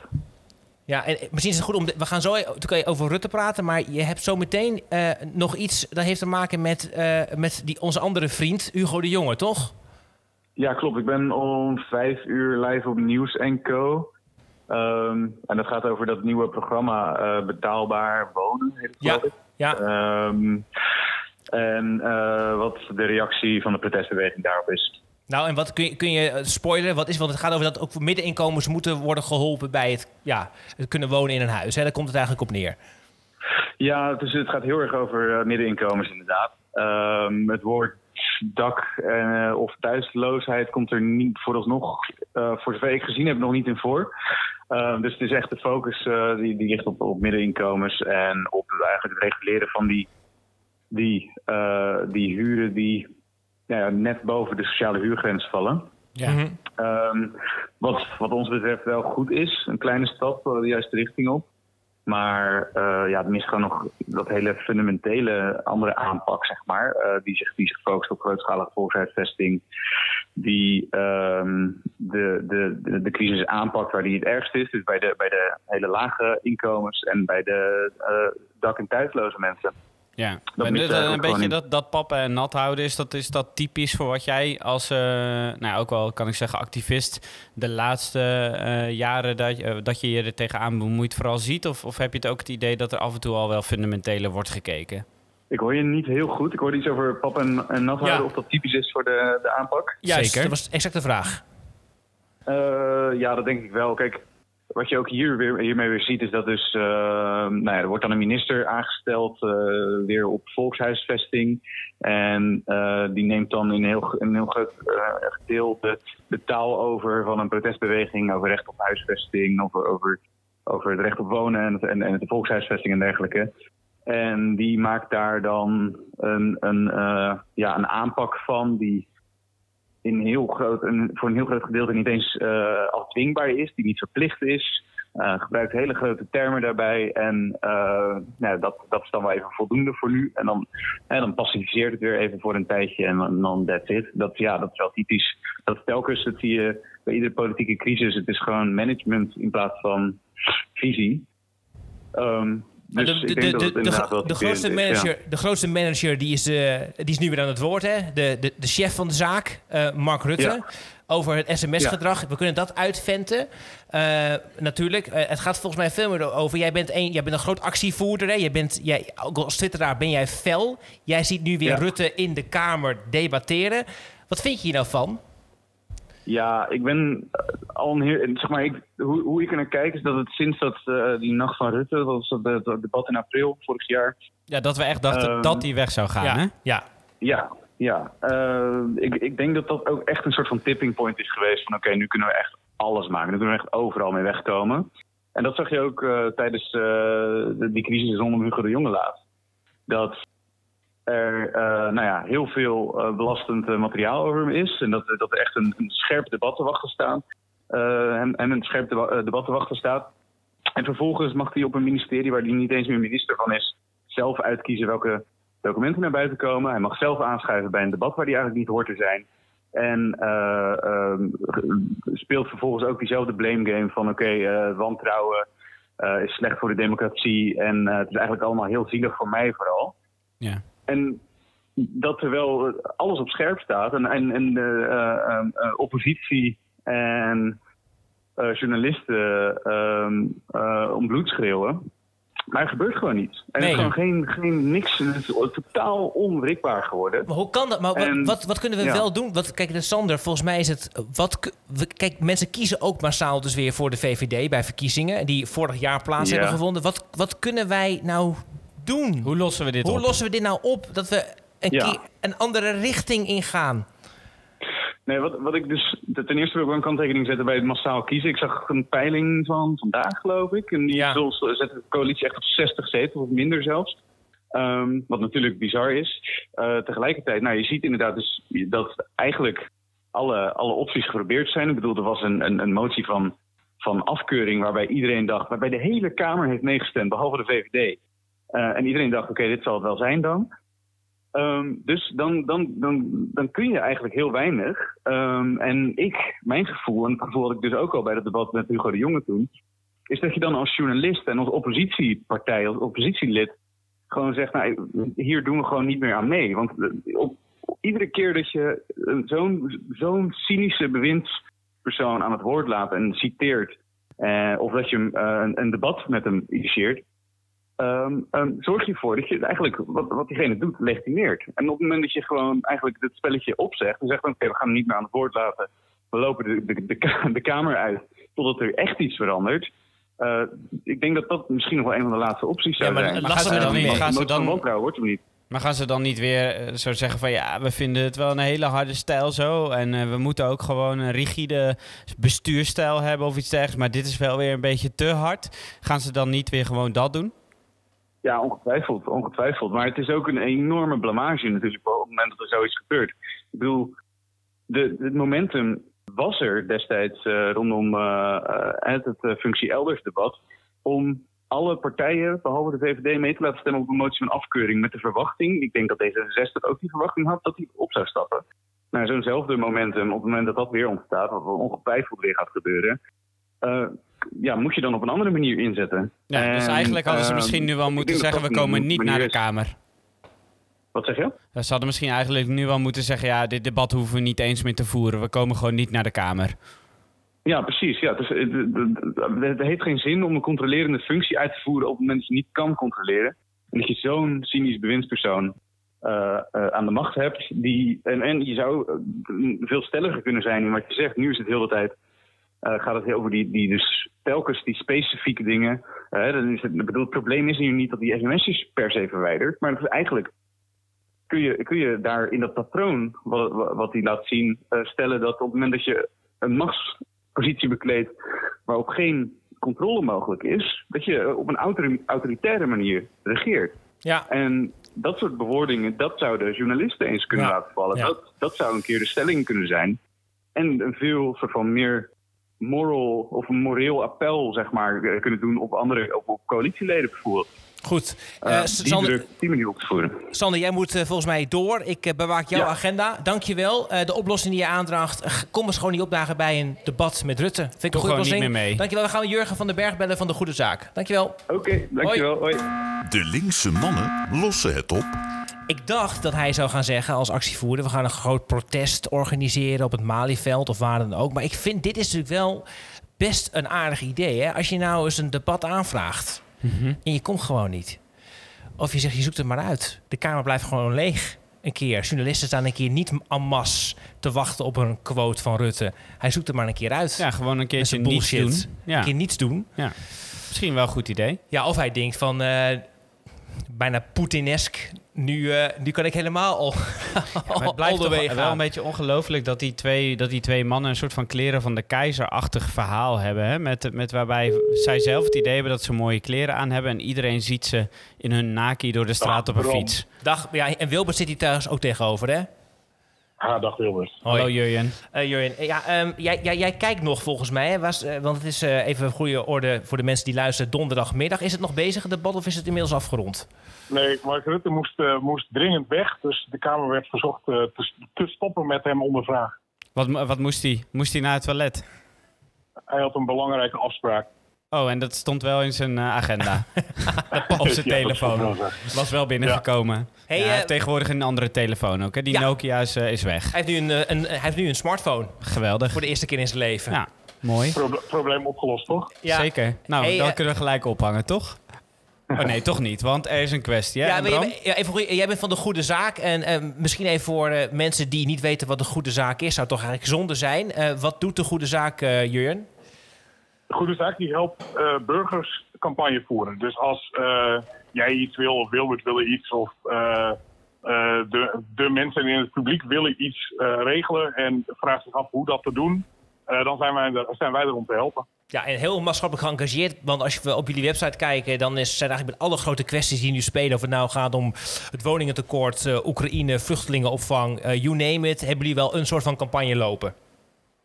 Ja, en eh, misschien is het goed om... de- we gaan zo e- je over Rutte praten, maar je hebt zo meteen eh, nog iets... dat heeft te maken met, eh, met die, onze andere vriend, Hugo de Jonge, toch? Ja, klopt. Ik ben om vijf uur live op Nieuws Co. Ehm, en dat gaat over dat nieuwe programma Betaalbaar Wonen. Heet het, Ja, ja. Ehm, en wat de reactie van de protestbeweging daarop is. Nou, en wat kun je, kun je eh, spoileren? Wat is, want het gaat over dat ook middeninkomens moeten worden geholpen bij het, ja, kunnen wonen in een huis. Hè? Daar komt het eigenlijk op neer. Ja, dus het gaat heel erg over eh, middeninkomens inderdaad. Ehm, het woord dak eh, of thuisloosheid komt er niet vooralsnog, eh voor zover ik gezien heb, nog niet in voor. Ehm, dus het is echt de focus die, die ligt op, op middeninkomens en op eigenlijk het reguleren van die, die, die huren die nou ja, net boven de sociale huurgrens vallen. Ja. Ehm, wat, wat ons betreft wel goed is. Een kleine stap eh, de juiste richting op. Maar eh, ja, het mist gewoon nog dat hele fundamentele andere aanpak, zeg maar. eh, die, zich, die zich focust op grootschalige volkshuisvesting. Die ehm, de, de, de, de crisis aanpakt waar die het ergst is. Dus bij de, bij de hele lage inkomens en bij de eh, dak- en thuisloze mensen. Ja, Dat en er eh, een beetje dat, dat pappen en nat houden, is dat, is dat typisch voor wat jij als, eh, nou ja, ook wel kan ik zeggen, activist de laatste eh, jaren dat, je- eh, dat je je er tegenaan bemoeit vooral ziet? Of, of heb je het ook het idee dat er af en toe al wel fundamenteler wordt gekeken? Ik hoor je niet heel goed. Ik hoorde iets over pap en, en nat houden, Ja. of dat typisch is voor de, de aanpak. Juist, Zeker. dat was exact de vraag. Eh, ja, dat denk ik wel. Kijk, wat je ook hier weer, hiermee weer ziet, is dat dus, eh, nou ja, er wordt dan een minister aangesteld, eh, weer op volkshuisvesting. En eh, die neemt dan in een heel, een heel groot deel de, taal over van een protestbeweging over recht op huisvesting, over, over, over het recht op wonen en, en, en de volkshuisvesting en dergelijke. En die maakt daar dan een, een, ja, een aanpak van die in heel groot, een, voor een heel groot gedeelte niet eens eh afdwingbaar is, die niet verplicht is. Eh, gebruikt hele grote termen daarbij. En eh, nou, dat, dat is dan wel even voldoende voor nu. En dan, en dan pacificeert het weer even voor een tijdje en dan, that's it. Dat, ja, dat is wel typisch. Dat telkens, dat zie je bij iedere politieke crisis. Het is gewoon management in plaats van visie. Ehm, dus de, ik de, denk dat de, het de, inderdaad wel de, grootste typerend is, ja. manager, de grootste manager die is, eh, die is nu weer aan het woord, hè? De, de, de chef van de zaak, eh, Mark Rutte. Ja. Over het sms-gedrag. We kunnen dat uitventen. Eh, natuurlijk. Het gaat volgens mij veel meer over. Jij bent een, jij bent een groot actievoerder. Hè? Jij bent, jij, ook als twitteraar ben jij fel. Jij ziet nu weer. Rutte in de Kamer debatteren. Wat vind je hier nou van? Ja, ik ben eh, al een heer, zeg maar, ik, hoe, hoe ik er naar kijk is dat het sinds dat eh, die nacht van Rutte, dat was dat, dat debat in april vorig jaar. Ja, dat we echt dachten Ehm, dat die weg zou gaan, ja, hè? ja. Ja, ja. eh, ik, ik denk dat dat ook echt een soort van tipping point is geweest van oké, nu kunnen we echt alles maken. Nu kunnen we echt overal mee wegkomen. En dat zag je ook eh, tijdens eh, de, die crisis rondom Hugo de Jonge laat. Dat er eh, nou ja, heel veel eh, belastend eh, materiaal over hem is. En dat, dat er echt een, een scherp debat te wachten staat. en, en een scherp deba- debat te wachten staat. En vervolgens mag hij op een ministerie waar hij niet eens meer minister van is, zelf uitkiezen welke documenten naar buiten komen. Hij mag zelf aanschuiven bij een debat waar hij eigenlijk niet hoort te zijn. En eh, ehm, speelt vervolgens ook diezelfde blame game van oké, wantrouwen is slecht voor de democratie. En het is eigenlijk allemaal heel zielig voor mij vooral. Ja. En dat terwijl alles op scherp staat en, en, en de eh, eh, eh, oppositie en journalisten ehm, eh, om bloed schreeuwen. Maar er gebeurt gewoon niets. En er is Nee. gewoon geen, geen niks. Het is totaal onwrikbaar geworden. Maar hoe kan dat? Maar wat, En- wat, wat kunnen we ja. wel doen? Wat, kijk, de Sander, volgens mij is het. Wat, kijk, mensen kiezen ook massaal dus weer voor de VVD bij verkiezingen. Die vorig jaar plaats Ja. hebben gevonden. Wat, wat kunnen wij nou doen? Hoe lossen we dit Hoe op? lossen we dit nou op? Dat we een Ja. keer een andere richting ingaan. Nee, wat, wat ik dus ten eerste wil ik wel een kanttekening zetten bij het massaal kiezen. Ik zag een peiling van vandaag, geloof ik. En die ja. zet de coalitie echt op 60 zetels, of minder zelfs. Um, wat natuurlijk bizar is. Uh, tegelijkertijd, nou, je ziet inderdaad dus dat eigenlijk alle, alle opties geprobeerd zijn. Ik bedoel, er was een, een, een motie van, van afkeuring waarbij iedereen dacht, waarbij de hele Kamer heeft meegestemd, behalve de VVD. Uh, en iedereen dacht, oké, dit zal het wel zijn dan. Um, dus dan, dan, dan, dan kun je eigenlijk heel weinig. Um, en ik, mijn gevoel, en het gevoel had ik dus ook al bij het debat met Hugo de Jonge toen, is dat je dan als journalist en als oppositiepartij, als oppositielid, gewoon zegt, nou, hier doen we gewoon niet meer aan mee. Want eh, op, iedere keer dat je zo'n zo'n cynische bewindspersoon aan het woord laat en citeert, eh, of dat je een, een, debat met hem initieert, um, um, zorg je ervoor dat je eigenlijk wat, wat diegene doet legitimeert. En op het moment dat je gewoon eigenlijk het spelletje opzegt en zegt: oké, we gaan hem niet meer aan het woord laten, we lopen de, de, de, de kamer uit totdat er echt iets verandert. Uh, ik denk dat dat misschien nog wel een van de laatste opties zou ja, maar, zijn. Maar gaan ze dan niet? Gaan ze dan, wordt hem niet. Maar gaan ze dan niet weer zo zeggen van ja, we vinden het wel een hele harde stijl zo. En uh, we moeten ook gewoon een rigide bestuurstijl hebben of iets dergelijks. Maar dit is wel weer een beetje te hard. Gaan ze dan niet weer gewoon dat doen? Ja, ongetwijfeld, ongetwijfeld. Maar het is ook een enorme blamage natuurlijk op het moment dat er zoiets gebeurt. Ik bedoel, het momentum was er destijds uh, rondom uh, het, het functie elders debat om alle partijen, behalve de VVD, mee te laten stemmen op een motie van afkeuring met de verwachting, ik denk dat D66 ook die verwachting had, dat hij op zou stappen. Nou, zo'nzelfde momentum, op het moment dat dat weer ontstaat, wat ongetwijfeld weer gaat gebeuren, uh, ja, moet je dan op een andere manier inzetten. Ja, en, dus eigenlijk hadden ze misschien nu wel moeten zeggen, we komen niet naar de Kamer. Wat zeg je? Ze hadden misschien eigenlijk nu wel moeten zeggen, ja, dit debat hoeven we niet eens meer te voeren. We komen gewoon niet naar de Kamer. Ja, precies. Ja, dus, het heeft geen zin om een controlerende functie uit te voeren op het moment dat je niet kan controleren. En dat je zo'n cynisch bewindspersoon uh, uh, aan de macht hebt. Die, en, en je zou veel stelliger kunnen zijn in wat je zegt. Nu is het de hele tijd gaat het over die, die dus telkens die specifieke dingen. Uh, dan is het, bedoel, het probleem is hier niet dat die sms'jes per se verwijderd, maar dat is eigenlijk kun je, kun je daar in dat patroon wat, wat hij laat zien uh, stellen dat op het moment dat je een machtspositie bekleedt waarop geen controle mogelijk is, dat je op een autoritaire manier regeert. Ja. En dat soort bewoordingen, dat zouden journalisten eens kunnen Ja. laten vallen. Ja. Dat, dat zou een keer de stelling kunnen zijn. En een veel soort van meer moral of een moreel appel, zeg maar, eh, kunnen doen op andere, op, op coalitieleden bijvoorbeeld. Goed. Uh, Eh, die Sander, druk op die manier op te voeren. Sander, jij moet eh, volgens mij door. Ik bewaak jouw Ja. agenda. Dankjewel. Eh de oplossing die je aandraagt, kom eens gewoon niet opdagen bij een debat met Rutte. Vind ik een goede niet oplossing. meer mee. Dankjewel. Dan gaan we Jurgen van den Berg bellen van de Goede Zaak. Dankjewel. Oké, dankjewel. Hoi. De linkse mannen lossen het op. Ik dacht dat hij zou gaan zeggen als actievoerder... we gaan een groot protest organiseren op het Malieveld of waar dan ook. Maar ik vind dit is natuurlijk wel best een aardig idee. Hè? Als je nou eens een debat aanvraagt en je komt gewoon niet. Of je zegt, je zoekt het maar uit. De Kamer blijft gewoon leeg een keer. Journalisten staan een keer niet en masse te wachten op een quote van Rutte. Hij zoekt het maar een keer uit. Ja, gewoon een keertje niets bullshit. doen. Ja. Een keer niets doen. ja. Misschien wel een goed idee. Ja, of hij denkt van... eh, bijna Poetinesk. Nu, eh, nu kan ik helemaal al, het blijft toch wel een beetje ongelooflijk dat die, twee, dat die twee mannen een soort van kleren van de keizerachtig verhaal hebben. Hè? Met, met waarbij zij zelf het idee hebben dat ze mooie kleren aan hebben en iedereen ziet ze in hun naki door de straat op een fiets. Dag, ja, en Wilbert zit hier thuis ook tegenover, hè? Ah, dag Wilbert. Hoi. Hallo Jurjen. Eh, Jurjen, eh, ja, ehm, jij, jij, jij kijkt nog volgens mij, hè? Was, eh, want het is eh, even een goede orde voor de mensen die luisteren. Donderdagmiddag. Is het nog bezig, het debat, of is het inmiddels afgerond? Nee, Mark Rutte moest, moest dringend weg. Dus de Kamer werd verzocht eh, te, te stoppen met hem onder vraag. Wat, wat moest hij? Moest hij naar het toilet? Hij had een belangrijke afspraak. Oh, en dat stond wel in zijn eh, agenda. Op zijn Ja, telefoon. Was wel binnengekomen. Hey, Ja, hij eh, heeft tegenwoordig een andere telefoon ook. Hè? Die Ja. Nokia is, eh, is weg. Hij heeft, nu een, een, hij heeft nu een smartphone Geweldig. voor de eerste keer in zijn leven. Ja, mooi. Proble- probleem opgelost, toch? Ja. Zeker. Nou, Hey, dan kunnen we gelijk ophangen, toch? Oh nee, toch niet, want er is een kwestie. Hè? Ja, maar jij, ja, even, jij bent van de goede zaak. En eh, misschien even voor eh, mensen die niet weten wat de goede zaak is, zou toch eigenlijk zonde zijn. Eh, wat doet de goede zaak, Jurjen? De Goede Zaak die helpt eh, burgers campagne voeren. Dus als eh, jij iets wil of Wilbert wil iets of eh, de, de mensen in het publiek willen iets regelen en vragen zich af hoe dat te doen, dan zijn wij, er, zijn wij er om te helpen. Ja, en heel maatschappelijk geëngageerd. Want als we op jullie website kijken, dan is, zijn eigenlijk met alle grote kwesties die nu spelen. Of het nou gaat om het woningentekort, Oekraïne, vluchtelingenopvang, you name it. Hebben jullie wel een soort van campagne lopen?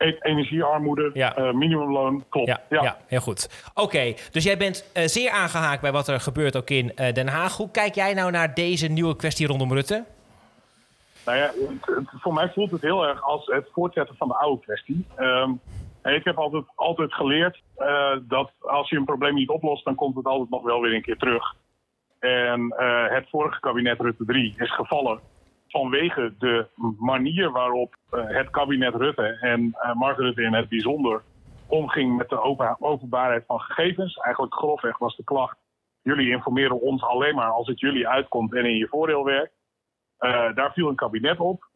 E- Energiearmoede, eh, minimumloon, klopt. Ja, ja. heel goed. Oké, dus jij bent eh, zeer aangehaakt bij wat er gebeurt ook in eh, Den Haag. Hoe kijk jij nou naar deze nieuwe kwestie rondom Rutte? Nou ja, het- het- voor mij voelt het heel erg als het voortzetten van de oude kwestie. Ehm, ik heb altijd, altijd geleerd dat als je een probleem niet oplost, dan komt het altijd nog wel weer een keer terug. En het vorige kabinet Rutte 3 is gevallen vanwege de manier waarop eh, het kabinet Rutte en eh, Mark Rutte in het bijzonder omging met de open, openbaarheid van gegevens. Eigenlijk grofweg was de klacht, jullie informeren ons alleen maar als het jullie uitkomt en in je voordeel werkt. Eh, daar viel een kabinet op.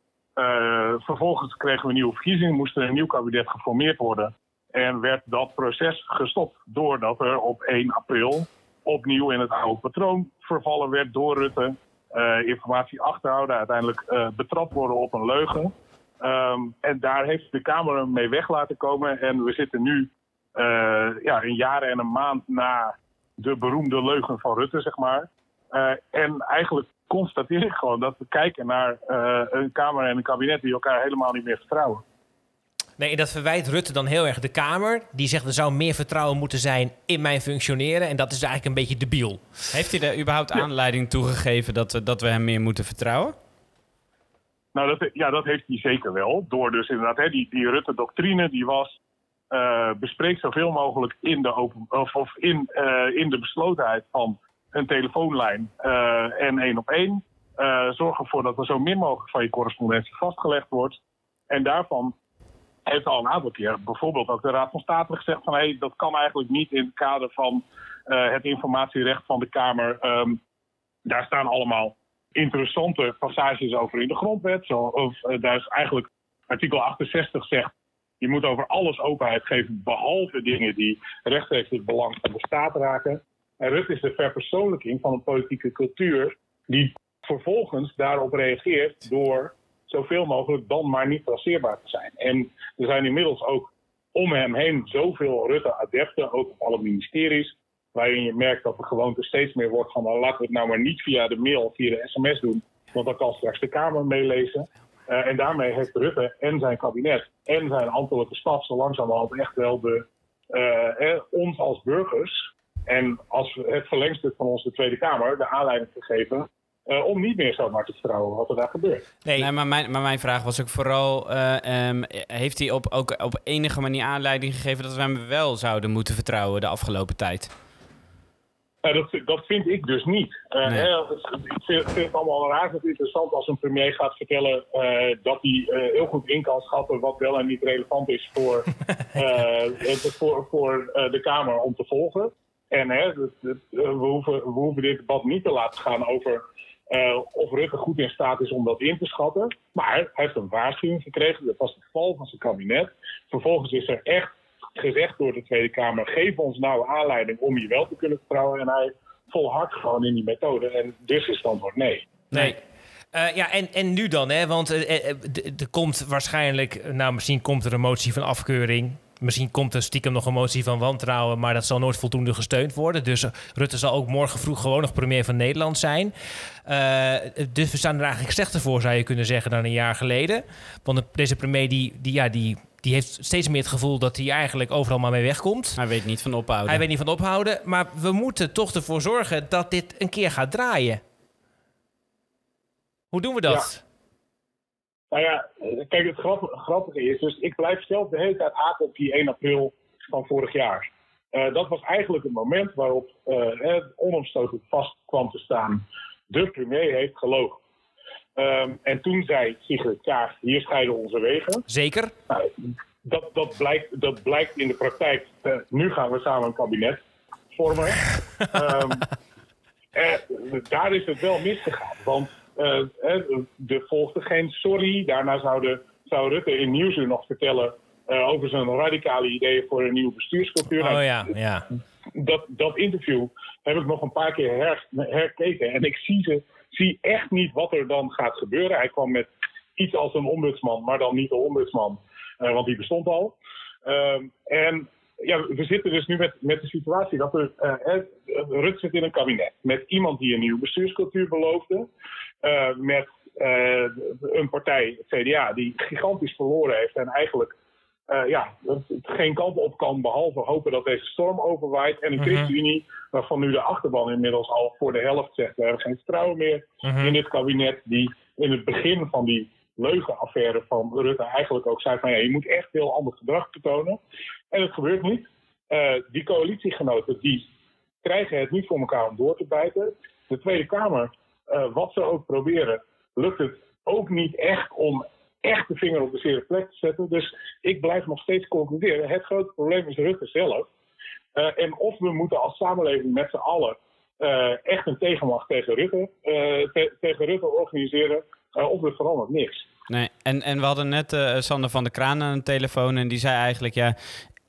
Vervolgens kregen we nieuwe verkiezingen, moest er een nieuw kabinet geformeerd worden. En werd dat proces gestopt doordat er op 1 april opnieuw in het oude patroon vervallen werd door Rutte. Eh, informatie achterhouden, uiteindelijk eh, betrapt worden op een leugen. Ehm, en daar heeft de Kamer mee weg laten komen. En we zitten nu eh, ja, een jaar en een maand na de beroemde leugen van Rutte, zeg maar. En eigenlijk constateer ik gewoon dat we kijken naar een Kamer en een kabinet die elkaar helemaal niet meer vertrouwen. Nee, en dat verwijt Rutte dan heel erg de Kamer. Die zegt er zou meer vertrouwen moeten zijn in mijn functioneren. En dat is eigenlijk een beetje debiel. Heeft hij er überhaupt aanleiding toegegeven dat, we- dat we hem meer moeten vertrouwen? Nou, dat, ja, dat heeft hij zeker wel. Door dus inderdaad, hè, die, die Rutte-doctrine, die was... eh bespreek zoveel mogelijk in de, open, of, of in, eh, in de beslotenheid van een telefoonlijn eh, en één op één. Eh, zorg ervoor dat er zo min mogelijk van je correspondentie vastgelegd wordt. En daarvan heeft al een aantal keer bijvoorbeeld ook de Raad van State gezegd van... hé, hey, dat kan eigenlijk niet in het kader van eh, het informatierecht van de Kamer. Ehm, daar staan allemaal interessante passages over in de grondwet. Zo, of, eh, daar is eigenlijk artikel 68 zegt... je moet over alles openheid geven... behalve dingen die rechtstreeks het belang van de staat raken. En Rutte is de verpersoonlijking van een politieke cultuur... die vervolgens daarop reageert door zoveel mogelijk dan maar niet traceerbaar te zijn. En er zijn inmiddels ook om hem heen zoveel Rutte-adepten, ook op alle ministeries, waarin je merkt dat de gewoonte steeds meer wordt van nou, laten we het nou maar niet via de mail of via de sms doen, want dan kan straks de Kamer meelezen. Eh, en daarmee heeft Rutte en zijn kabinet en zijn ambtelijke staf zo langzamerhand echt wel de, eh, eh, ons als burgers en als het verlengstuk van onze Tweede Kamer de aanleiding gegeven eh, om niet meer zomaar te vertrouwen wat er daar gebeurt. Nee, maar, mijn, maar mijn vraag was ook vooral: eh, ehm, heeft hij op, ook op enige manier aanleiding gegeven dat we hem wel zouden moeten vertrouwen de afgelopen tijd? Eh, dat, dat vind ik dus niet. Eh, Nee. hè, het- ik vind, vind het allemaal razend interessant als een premier gaat vertellen eh, dat hij eh, heel goed in kan schatten wat wel en niet relevant is voor, eh, het- voor, voor de Kamer om te volgen. En hè, het- het- we, hoeven, we hoeven dit debat niet te laten gaan over eh, of Rutte goed in staat is om dat in te schatten. Maar hij heeft een waarschuwing gekregen. Dat was de val van zijn kabinet. Vervolgens is er echt gezegd door de Tweede Kamer: geef ons nou aanleiding om je wel te kunnen vertrouwen. En hij volhardt gewoon in die methode. En dus is het antwoord nee. Nee. Eh, ja, en, en nu dan, hè? Want eh, er komt waarschijnlijk, nou, misschien komt er een motie van afkeuring. Misschien komt er stiekem nog een motie van wantrouwen, maar dat zal nooit voldoende gesteund worden. Dus Rutte zal ook morgen vroeg gewoon nog premier van Nederland zijn. Eh, dus we staan er eigenlijk slechter voor, zou je kunnen zeggen, dan een jaar geleden. Want de- deze premier die, die, ja, die, die heeft steeds meer het gevoel dat hij eigenlijk overal maar mee wegkomt. Hij weet niet van ophouden. Hij weet niet van ophouden, maar we moeten toch ervoor zorgen dat dit een keer gaat draaien. Hoe doen we dat? Nou ja, eh, kijk, het grappige, grappige is, dus ik blijf zelf de hele tijd haken op die 1 april van vorig jaar. Eh, dat was eigenlijk het moment waarop eh, het onomstotelijk vast kwam te staan. De premier heeft gelogen. Ehm, en toen zei Sigrid Kaag, hier scheiden onze wegen. Zeker. Nou, dat, dat, blijkt, dat blijkt in de praktijk. Eh, nu gaan we samen een kabinet vormen. Ehm, eh, daar is het wel misgegaan. Want eh, eh, er volgde geen sorry. Daarna zou, de, zou Rutte in Nieuwsuur nog vertellen... eh, over zijn radicale ideeën voor een nieuwe bestuurscultuur. Nou, Oh ja, ja. dat, dat interview heb ik nog een paar keer her, herkeken. En ik zie ze zie echt niet wat er dan gaat gebeuren. Hij kwam met iets als een ombudsman, maar dan niet de ombudsman, eh, want die bestond al. Ehm, en ja, we zitten dus nu met, met de situatie dat er, uh, Rut zit in een kabinet met iemand die een nieuwe bestuurscultuur beloofde, uh, met uh, een partij, het CDA, die gigantisch verloren heeft en eigenlijk uh, ja, geen kant op kan behalve hopen dat deze storm overwaait. En een Mhm. ChristenUnie, waarvan nu de achterban inmiddels al voor de helft zegt: we hebben geen vertrouwen meer Mhm. in dit kabinet, die in het begin van die leugenaffaire van Rutte eigenlijk ook zei van ja, je moet echt heel ander gedrag betonen. En het gebeurt niet. Uh, die coalitiegenoten die krijgen het niet voor elkaar om door te bijten. De Tweede Kamer, uh, wat ze ook proberen, lukt het ook niet echt om echt de vinger op de zere plek te zetten. Dus ik blijf nog steeds concluderen. Het grote probleem is Rutte zelf. Uh, en of we moeten als samenleving met z'n allen uh, echt een tegenmacht tegen Rutte, te tegen Rutte organiseren. Of er verandert niks. Nee, en, en we hadden net Sander van der Kraan aan de telefoon en die zei eigenlijk, ja,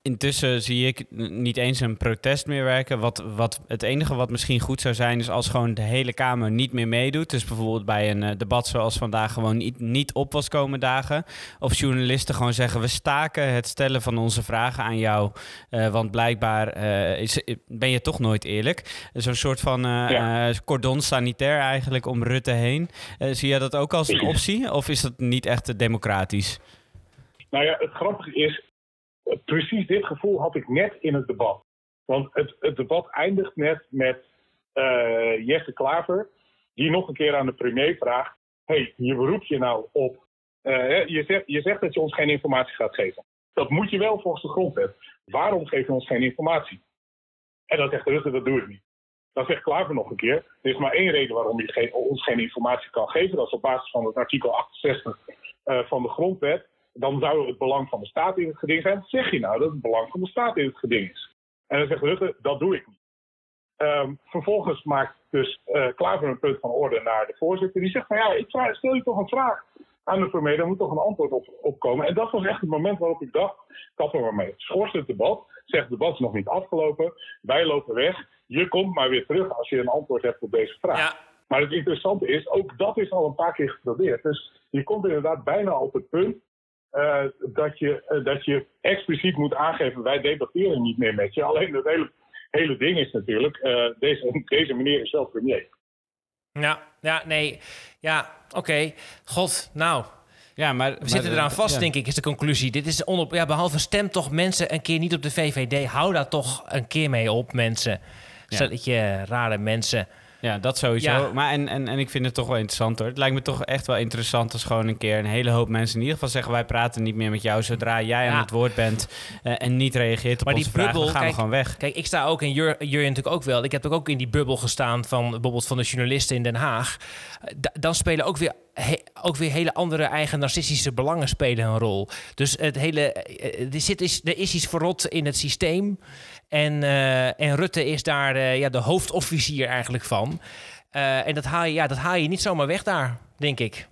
intussen zie ik niet eens een protest meer werken. Wat, wat, het enige wat misschien goed zou zijn, is als gewoon de hele Kamer niet meer meedoet. Dus bijvoorbeeld bij een uh, debat zoals vandaag gewoon niet, niet op was komen dagen. Of journalisten gewoon zeggen, we staken het stellen van onze vragen aan jou. Uh, want blijkbaar uh, is, ben je toch nooit eerlijk. Zo'n soort van ja. cordon sanitair eigenlijk om Rutte heen. zie je dat ook als een optie? Of is dat niet echt democratisch? Nou ja, het grappige is, precies dit gevoel had ik net in het debat. Want het, het debat eindigt net met uh, Jesse Klaver, die nog een keer aan de premier vraagt: hey, je beroep je nou op. Uh, je, zegt, je zegt dat je ons geen informatie gaat geven. Dat moet je wel volgens de grondwet. Waarom geef je ons geen informatie? En dan zegt Rutte: dat doe ik niet. Dan zegt Klaver nog een keer: er is maar één reden waarom je ons geen informatie kan geven. Dat is op basis van het artikel 68 uh, van de grondwet dan zou het belang van de staat in het geding zijn. Zeg je nou dat het belang van de staat in het geding is? En dan zegt Rutte, dat doe ik niet. Um, vervolgens maakt dus uh, Klaver een punt van orde naar de voorzitter. Die zegt, nou ja, ik vraag, stel je toch een vraag aan de premier, daar moet toch een antwoord op, op komen. En dat was echt het moment waarop ik dacht, kappen we maar mee. Schors het debat, zegt het debat is nog niet afgelopen, wij lopen weg. Je komt maar weer terug als je een antwoord hebt op deze vraag. Ja. Maar het interessante is, ook dat is al een paar keer geprobeerd. Dus je komt inderdaad bijna op het punt uh, dat, je, uh, dat je expliciet moet aangeven, wij debatteren niet meer met je. Alleen het hele, hele ding is natuurlijk, uh, deze, deze meneer is zelf premier. Ja, ja, nee. Ja, oké. Okay. God, nou. Ja, maar, we zitten eraan vast, ja. denk ik, is de conclusie. Dit is onop, ja, behalve stem toch mensen een keer niet op de VVD. Hou daar toch een keer mee op, mensen. Ja. Stelletje rare mensen. Ja, dat sowieso. Ja. Maar en, en, en ik vind het toch wel interessant hoor. Het lijkt me toch echt wel interessant als gewoon een keer een hele hoop mensen in ieder geval zeggen: wij praten niet meer met jou zodra jij Ja. aan het woord bent uh, en niet reageert op Maar die onze vragen, bubbel, dan gaan kijk, we gewoon weg. Kijk, ik sta ook in Jur, Jurjen natuurlijk ook wel. Ik heb ook in die bubbel gestaan van bijvoorbeeld van de journalisten in Den Haag. Da- dan spelen ook weer, he- ook weer hele andere eigen narcistische belangen spelen een rol. Dus het hele, eh, er, zit is, er is iets verrot in het systeem. En, eh, en Rutte is daar eh, ja, de hoofdofficier eigenlijk van. Eh, en dat haal, je, ja, dat haal je niet zomaar weg daar, denk ik.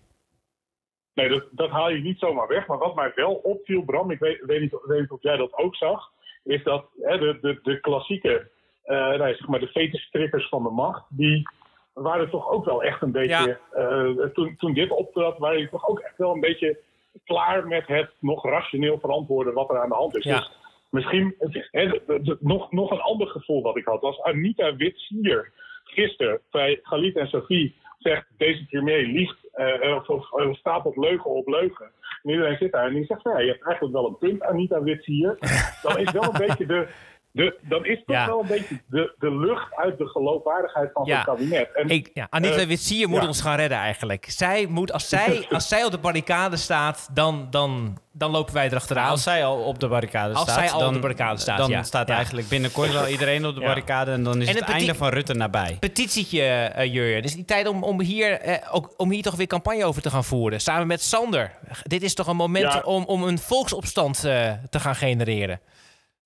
Nee, dat, dat haal je niet zomaar weg. Maar wat mij wel opviel, Bram, ik weet, weet, niet, weet niet of jij dat ook zag, is dat hè, de, de, de klassieke, uh, nee, zeg maar de fetistrippers van de macht, die waren toch ook wel echt een beetje, uh, toen, toen dit optrad, waren die toch ook echt wel een beetje klaar met het nog rationeel verantwoorden wat er aan de hand is. Ja. Dus misschien, hè, nog, nog een ander gevoel dat ik had, was Anita Witsier gisteren bij Galit en Sophie zegt deze premier liegt eh, of, of, of staat op leugen op leugen. En iedereen zit daar en die zegt, ja, je hebt eigenlijk wel een punt, Anita Witsier. Dan is wel een beetje de, de dan is toch Ja. wel een beetje de, de lucht uit de geloofwaardigheid van Ja. zo'n kabinet. En, Ik, ja, Anita eh, Witsier moet ja. ons gaan redden eigenlijk. Zij moet, als, zij, als zij op de barricade staat, dan, dan, dan lopen wij erachteraan. Als zij al op de barricade Als staat, zij al op dan, de barricade staat, dan ja. staat Ja. eigenlijk binnenkort wel iedereen op de Ja. barricade en dan is En het einde van Rutte nabij. Petitietje, eh Jurjen. Dus die tijd om, om, hier, eh, ook, om hier toch weer campagne over te gaan voeren. Samen met Sander. Dit is toch een moment Ja. om, om een volksopstand eh, te gaan genereren.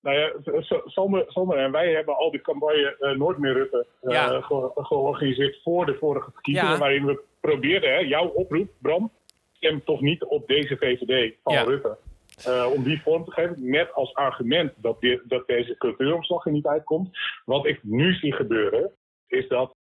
Nou ja, Sander, Sander en wij hebben al die campagne eh, Nooit meer Rutte eh, Ja. ge- georganiseerd voor de vorige verkiezingen. Ja. Waarin we probeerden, hè, jouw oproep, Bram, stem toch niet op deze VVD van Ja. Rutte. Eh, om die vorm te geven, met als argument dat, dat deze cultuuromslag er niet uitkomt. Wat ik nu zie gebeuren, is dat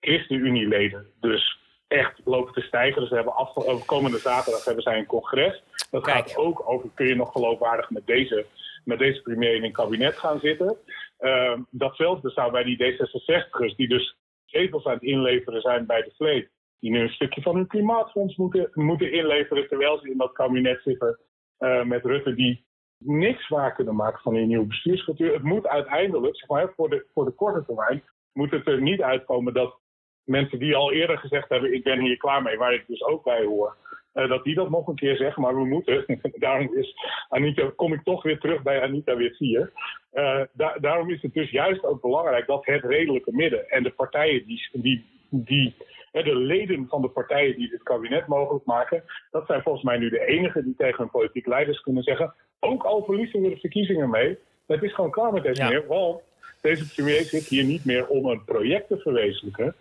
ChristenUnie-leden dus echt lopen te stijgen. Dus we hebben afgelopen komende zaterdag hebben zij een congres. Dat gaat ook over, kun je nog geloofwaardig met deze, met deze premier in een kabinet gaan zitten. Ehm, datzelfde zou bij die D66'ers, die dus zetels aan het inleveren zijn bij de Vleet, die nu een stukje van hun klimaatfonds moeten, moeten inleveren terwijl ze in dat kabinet zitten eh, met Rutte, die niks waar kunnen maken van die nieuwe bestuurscultuur. Het moet uiteindelijk, maar, voor de, voor de korte termijn, moet het er niet uitkomen dat mensen die al eerder gezegd hebben: ik ben hier klaar mee, waar ik dus ook bij hoor. Eh, dat die dat nog een keer zeggen, maar we moeten. daarom is Anita, kom ik toch weer terug bij Anita Witsier. Eh da- daarom is het dus juist ook belangrijk dat het redelijke midden en de partijen die, die, die de leden van de partijen die dit kabinet mogelijk maken, dat zijn volgens mij nu de enigen die tegen hun politieke leiders kunnen zeggen, ook al verliezen we de verkiezingen mee, het is gewoon klaar met deze Ja. want deze premier zit hier niet meer om een project te verwezenlijken.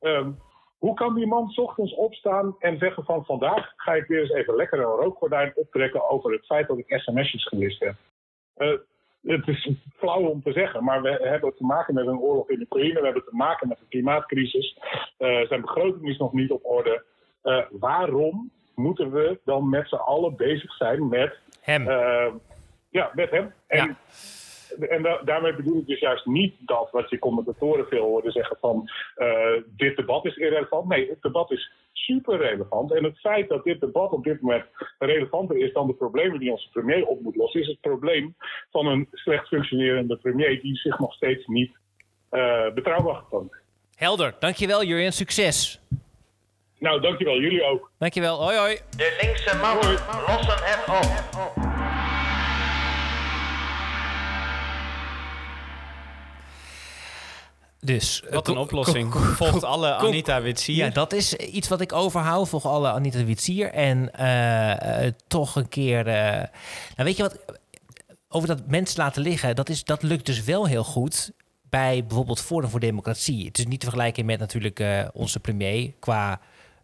Ehm, hoe kan die man 's ochtends opstaan en zeggen van vandaag ga ik weer eens even lekker een rookgordijn optrekken over het feit dat ik sms'jes gelist heb? Eh, het is flauw om te zeggen, maar we hebben te maken met een oorlog in Oekraïne. We hebben te maken met een klimaatcrisis. Eh, zijn begroting is nog niet op orde. Eh, waarom moeten we dan met z'n allen bezig zijn met hem? ja, met hem. En, en da- daarmee bedoel ik dus juist niet dat wat je commentatoren veel horen zeggen van eh, dit debat is irrelevant. Nee, het debat is super relevant. En het feit dat dit debat op dit moment relevanter is dan de problemen die onze premier op moet lossen, is het probleem van een slecht functionerende premier die zich nog steeds niet eh, betrouwbaar getoond. Helder. Dankjewel, Jurjen. Succes. Nou, dankjewel. Jullie ook. Dankjewel. Hoi, hoi. De linkse mannen lossen het op. Dus, Wat een oplossing. Volgt alle Anita Witsier. Ja, dat is iets wat ik overhoud. Volg alle Anita Witsier. En eh, eh, toch een keer... eh, nou, weet je wat? Over dat mensen laten liggen, dat, is, dat lukt dus wel heel goed bij bijvoorbeeld Forum voor Democratie. Het is niet te vergelijken met natuurlijk eh, onze premier qua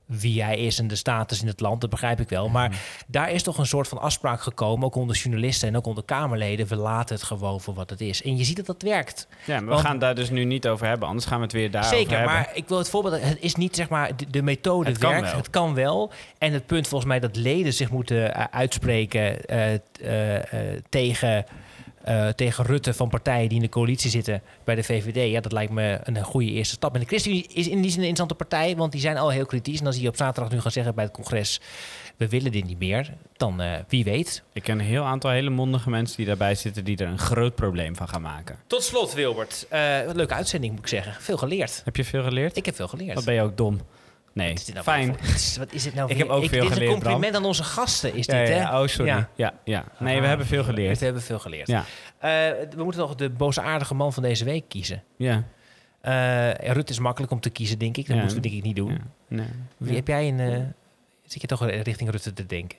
wie hij is en de status in het land, dat begrijp ik wel. Maar daar is toch een soort van afspraak gekomen, ook onder journalisten en ook onder Kamerleden. We laten het gewoon voor wat het is. En je ziet dat dat werkt. Ja, maar we gaan daar dus nu niet over hebben, anders gaan we het weer daarover Zeker, hebben. maar ik wil het voorbeeld. Het is niet zeg maar de, de methode Het werkt. wel. Het kan wel. En het punt volgens mij dat leden zich moeten eh, uitspreken eh, eh, tegen. Eh, tegen Rutte van partijen die in de coalitie zitten bij de VVD. Ja, dat lijkt me een goede eerste stap. En de ChristenUnie is in die zin een interessante partij, want die zijn al heel kritisch. En als die op zaterdag nu gaan zeggen bij het congres: we willen dit niet meer, dan eh, wie weet. Ik ken een heel aantal hele mondige mensen die daarbij zitten die er een groot probleem van gaan maken. Tot slot, Wilbert. Eh, wat een leuke uitzending moet ik zeggen. Veel geleerd. Heb je veel geleerd? Ik heb veel geleerd. Wat ben je ook dom? Nee, Wat is dit nou fijn. voor- wat is- dit nou Ik weer? heb ook veel dit is geleerd, een compliment Bram. aan onze gasten, is Ja, dit, ja, hè? ja. Oh, sorry. Ja, ja. Nee, we Ah, hebben veel geleerd. We hebben veel geleerd. Ja. Eh, we moeten nog de boosaardige man van deze week kiezen. Ja. Eh Rutte is makkelijk om te kiezen, denk ik. Dat moeten we denk ik niet doen. Nee. Wie heb jij een... eh, zit je toch richting Rutte te denken?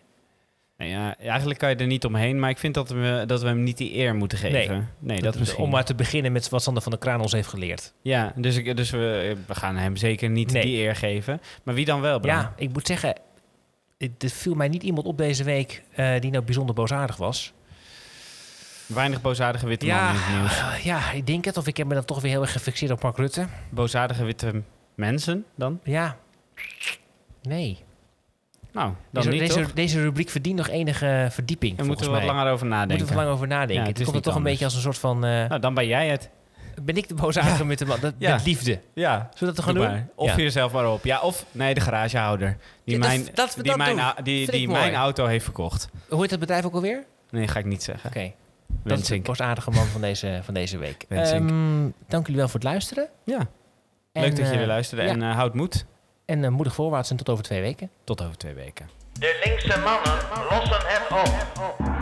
Nou ja, eigenlijk kan je er niet omheen, maar ik vind dat we, dat we hem niet die eer moeten geven. Nee, dat, misschien. Om maar te beginnen met wat Sander van der Kraan ons heeft geleerd. Ja, dus, ik, dus we, we gaan hem zeker niet Nee. die eer geven. Maar wie dan wel, Bram? Ja, ik moet zeggen... Er viel mij niet iemand op deze week eh, die nou bijzonder boosaardig was. Weinig boosaardige witte Ja, mannen in het nieuws. Ja, ik denk het. Of ik heb me dan toch weer heel erg gefixeerd op Mark Rutte. Boosaardige witte mensen dan? Ja. Nee. Nou, dan deze, niet deze, rubriek verdient nog enige verdieping. Daar moeten we wat langer over nadenken. Moeten we wat langer over nadenken. Ja, het komt er toch een beetje als een soort van... eh, Nou, dan ben jij het. ben ik de Ja. met, de, man- dat, Ja. met liefde? Ja. Zullen we dat toch gaan Doe doen? Of Ja. jezelf maar op. Ja, of nee, de garagehouder. Die, dat- mijn, dat die, dat mijn, die, die mijn auto heeft verkocht. Hoe heet het bedrijf ook alweer? Nee, ga ik niet zeggen. Oké. Dat is de boosaardige man van deze, van deze week. Ehm, dank jullie wel voor het luisteren. Ja. En, Leuk dat je eh, weer luisterde. ja. En eh, houd moed. En eh, moedig voorwaarts en tot over twee weken. Tot over twee weken. De linkse mannen lossen het op.